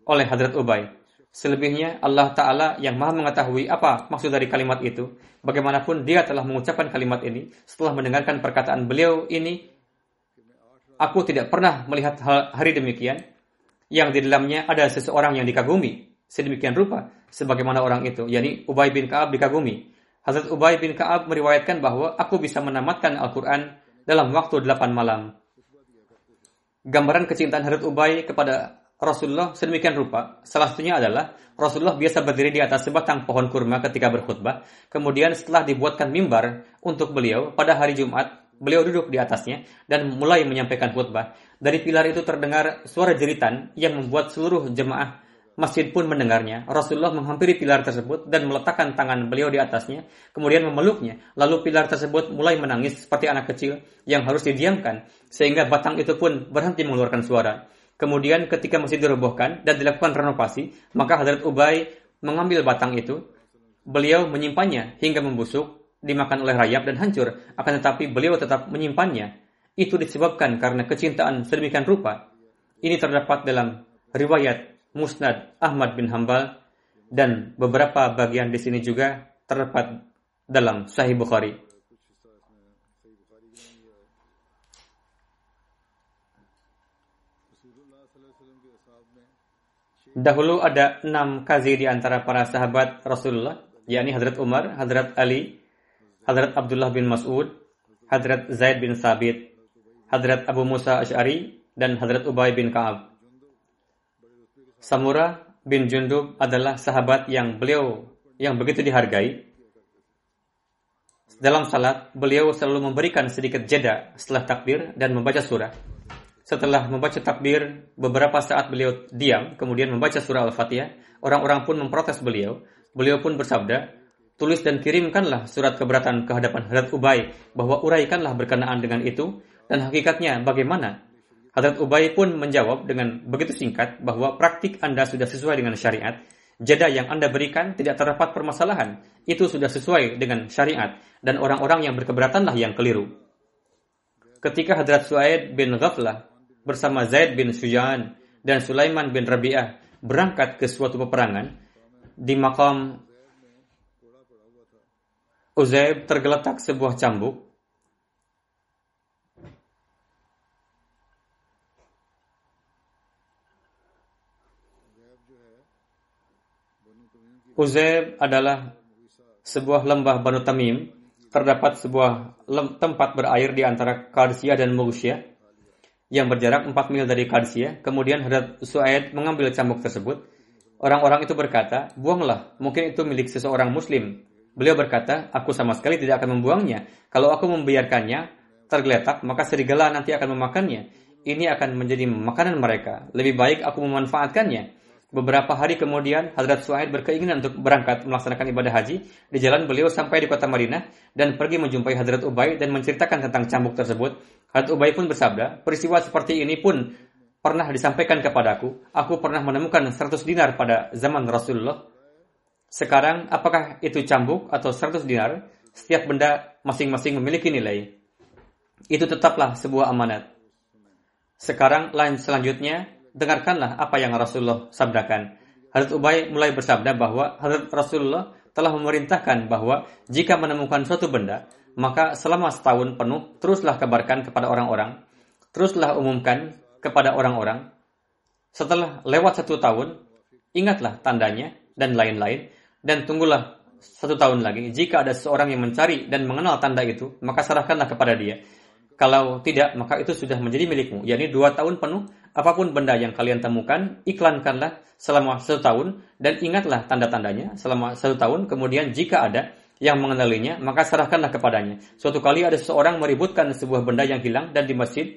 oleh Hadrat Ubay. Selebihnya Allah Ta'ala yang maha mengetahui apa maksud dari kalimat itu. Bagaimanapun dia telah mengucapkan kalimat ini setelah mendengarkan perkataan beliau ini. Aku tidak pernah melihat hari demikian yang di dalamnya ada seseorang yang dikagumi sedemikian rupa sebagaimana orang itu yakni Ubay bin Ka'ab dikagumi. Hazrat Ubay bin Ka'ab meriwayatkan bahwa aku bisa menamatkan Al-Quran dalam waktu delapan malam. Gambaran kecintaan Hazrat Ubay kepada Rasulullah sedemikian rupa. Salah satunya adalah Rasulullah biasa berdiri di atas sebatang pohon kurma ketika berkhutbah. Kemudian setelah dibuatkan mimbar untuk beliau pada hari Jumat, beliau duduk di atasnya dan mulai menyampaikan khutbah. Dari pilar itu terdengar suara jeritan yang membuat seluruh jemaah masjid pun mendengarnya. Rasulullah menghampiri pilar tersebut dan meletakkan tangan beliau di atasnya, kemudian memeluknya. Lalu pilar tersebut mulai menangis seperti anak kecil yang harus didiamkan, sehingga batang itu pun berhenti mengeluarkan suara. Kemudian ketika masjid dirobohkan dan dilakukan renovasi, maka Hadrat Ubay mengambil batang itu, beliau menyimpannya hingga membusuk, dimakan oleh rayap dan hancur, akan tetapi beliau tetap menyimpannya. Itu disebabkan karena kecintaan sedemikian rupa. Ini terdapat dalam riwayat Musnad Ahmad bin Hambal dan beberapa bagian di sini juga terdapat dalam Sahih Bukhari. Dahulu ada enam kazi di antara para sahabat Rasulullah, yakni Hadrat Umar, Hadrat Ali, Hadrat Abdullah bin Mas'ud, Hadrat Zaid bin Sabit, Hadrat Abu Musa Ash'ari, dan Hadrat Ubay bin Ka'ab. Samura bin Jundub adalah sahabat yang beliau yang begitu dihargai. Dalam salat, beliau selalu memberikan sedikit jeda setelah takbir dan membaca surah. Setelah membaca takbir, beberapa saat beliau diam, kemudian membaca surah Al-Fatihah. Orang-orang pun memprotes beliau. Beliau pun bersabda, tulis dan kirimkanlah surat keberatan ke hadapan Hadrat Ubay bahwa uraikanlah berkenaan dengan itu dan hakikatnya bagaimana. Hadrat Ubay pun menjawab dengan begitu singkat bahwa praktik Anda sudah sesuai dengan syariat. Jeda yang Anda berikan tidak terdapat permasalahan. Itu sudah sesuai dengan syariat dan orang-orang yang berkeberatanlah yang keliru. Ketika Hadrat Suaid bin Ghaflah bersama Zaid bin Sujaan dan Sulaiman bin Rabi'ah berangkat ke suatu peperangan di makam Uzaib tergeletak sebuah cambuk. Uzaib adalah sebuah lembah Banu Tamim. Terdapat sebuah tempat berair di antara Karsia dan Mughsyah yang berjarak 4 mil dari Kadsia. Kemudian Hadrat Suaid mengambil cambuk tersebut. Orang-orang itu berkata, buanglah, mungkin itu milik seseorang muslim. Beliau berkata, aku sama sekali tidak akan membuangnya. Kalau aku membiarkannya, tergeletak, maka serigala nanti akan memakannya. Ini akan menjadi makanan mereka. Lebih baik aku memanfaatkannya. Beberapa hari kemudian, Hadrat Suhaid berkeinginan untuk berangkat melaksanakan ibadah haji. Di jalan beliau sampai di kota Madinah dan pergi menjumpai Hadrat Ubay dan menceritakan tentang cambuk tersebut. Hadrat Ubay pun bersabda, peristiwa seperti ini pun pernah disampaikan kepadaku. Aku pernah menemukan 100 dinar pada zaman Rasulullah. Sekarang, apakah itu cambuk atau 100 dinar? Setiap benda masing-masing memiliki nilai. Itu tetaplah sebuah amanat. Sekarang, lain selanjutnya, dengarkanlah apa yang Rasulullah sabdakan. Hadrat Ubay mulai bersabda bahwa Hadrat Rasulullah telah memerintahkan bahwa jika menemukan suatu benda, maka selama setahun penuh teruslah kabarkan kepada orang-orang, teruslah umumkan kepada orang-orang. Setelah lewat satu tahun, ingatlah tandanya dan lain-lain, dan tunggulah satu tahun lagi. Jika ada seseorang yang mencari dan mengenal tanda itu, maka serahkanlah kepada dia. Kalau tidak, maka itu sudah menjadi milikmu. yakni dua tahun penuh, apa pun benda yang kalian temukan, iklankanlah selama satu tahun, dan ingatlah tanda-tandanya selama satu tahun. Kemudian jika ada, yang mengenalinya, maka serahkanlah kepadanya. Suatu kali ada seseorang meributkan sebuah benda yang hilang dan di masjid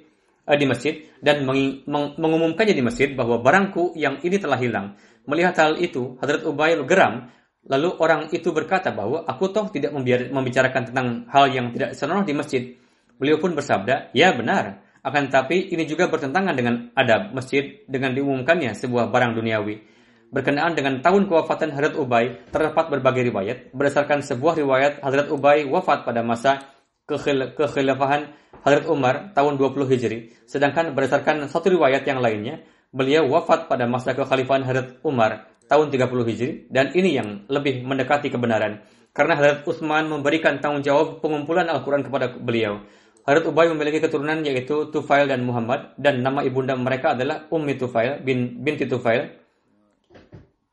eh, di masjid dan meng, meng, mengumumkannya di masjid bahwa barangku yang ini telah hilang. Melihat hal itu, Hadrat Ubay geram. Lalu orang itu berkata bahwa aku toh tidak membicarakan tentang hal yang tidak senonoh di masjid. Beliau pun bersabda, ya benar. Akan tetapi ini juga bertentangan dengan adab masjid dengan diumumkannya sebuah barang duniawi. Berkenaan dengan tahun kewafatan Hadrat Ubay, terdapat berbagai riwayat. Berdasarkan sebuah riwayat, Hadrat Ubay wafat pada masa kekhil kekhilafahan Hadrat Umar tahun 20 Hijri. Sedangkan berdasarkan satu riwayat yang lainnya, beliau wafat pada masa kekhalifahan Hadrat Umar tahun 30 Hijri dan ini yang lebih mendekati kebenaran karena Hadrat Utsman memberikan tanggung jawab pengumpulan Al-Quran kepada beliau. Hadrat Ubay memiliki keturunan yaitu Tufail dan Muhammad dan nama ibunda mereka adalah Ummi Tufail bin binti Tufail.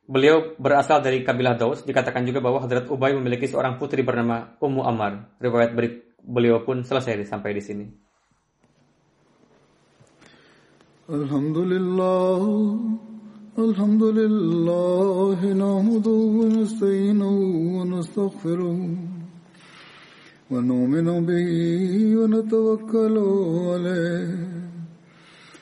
Beliau berasal dari kabilah Daus. Dikatakan juga bahwa Hadrat Ubay memiliki seorang putri bernama Ummu Ammar. Riwayat beliau pun selesai sampai di sini. Alhamdulillah الحمد لله نحمده ونستعينه ونستغفره ونؤمن به ونتوكل عليه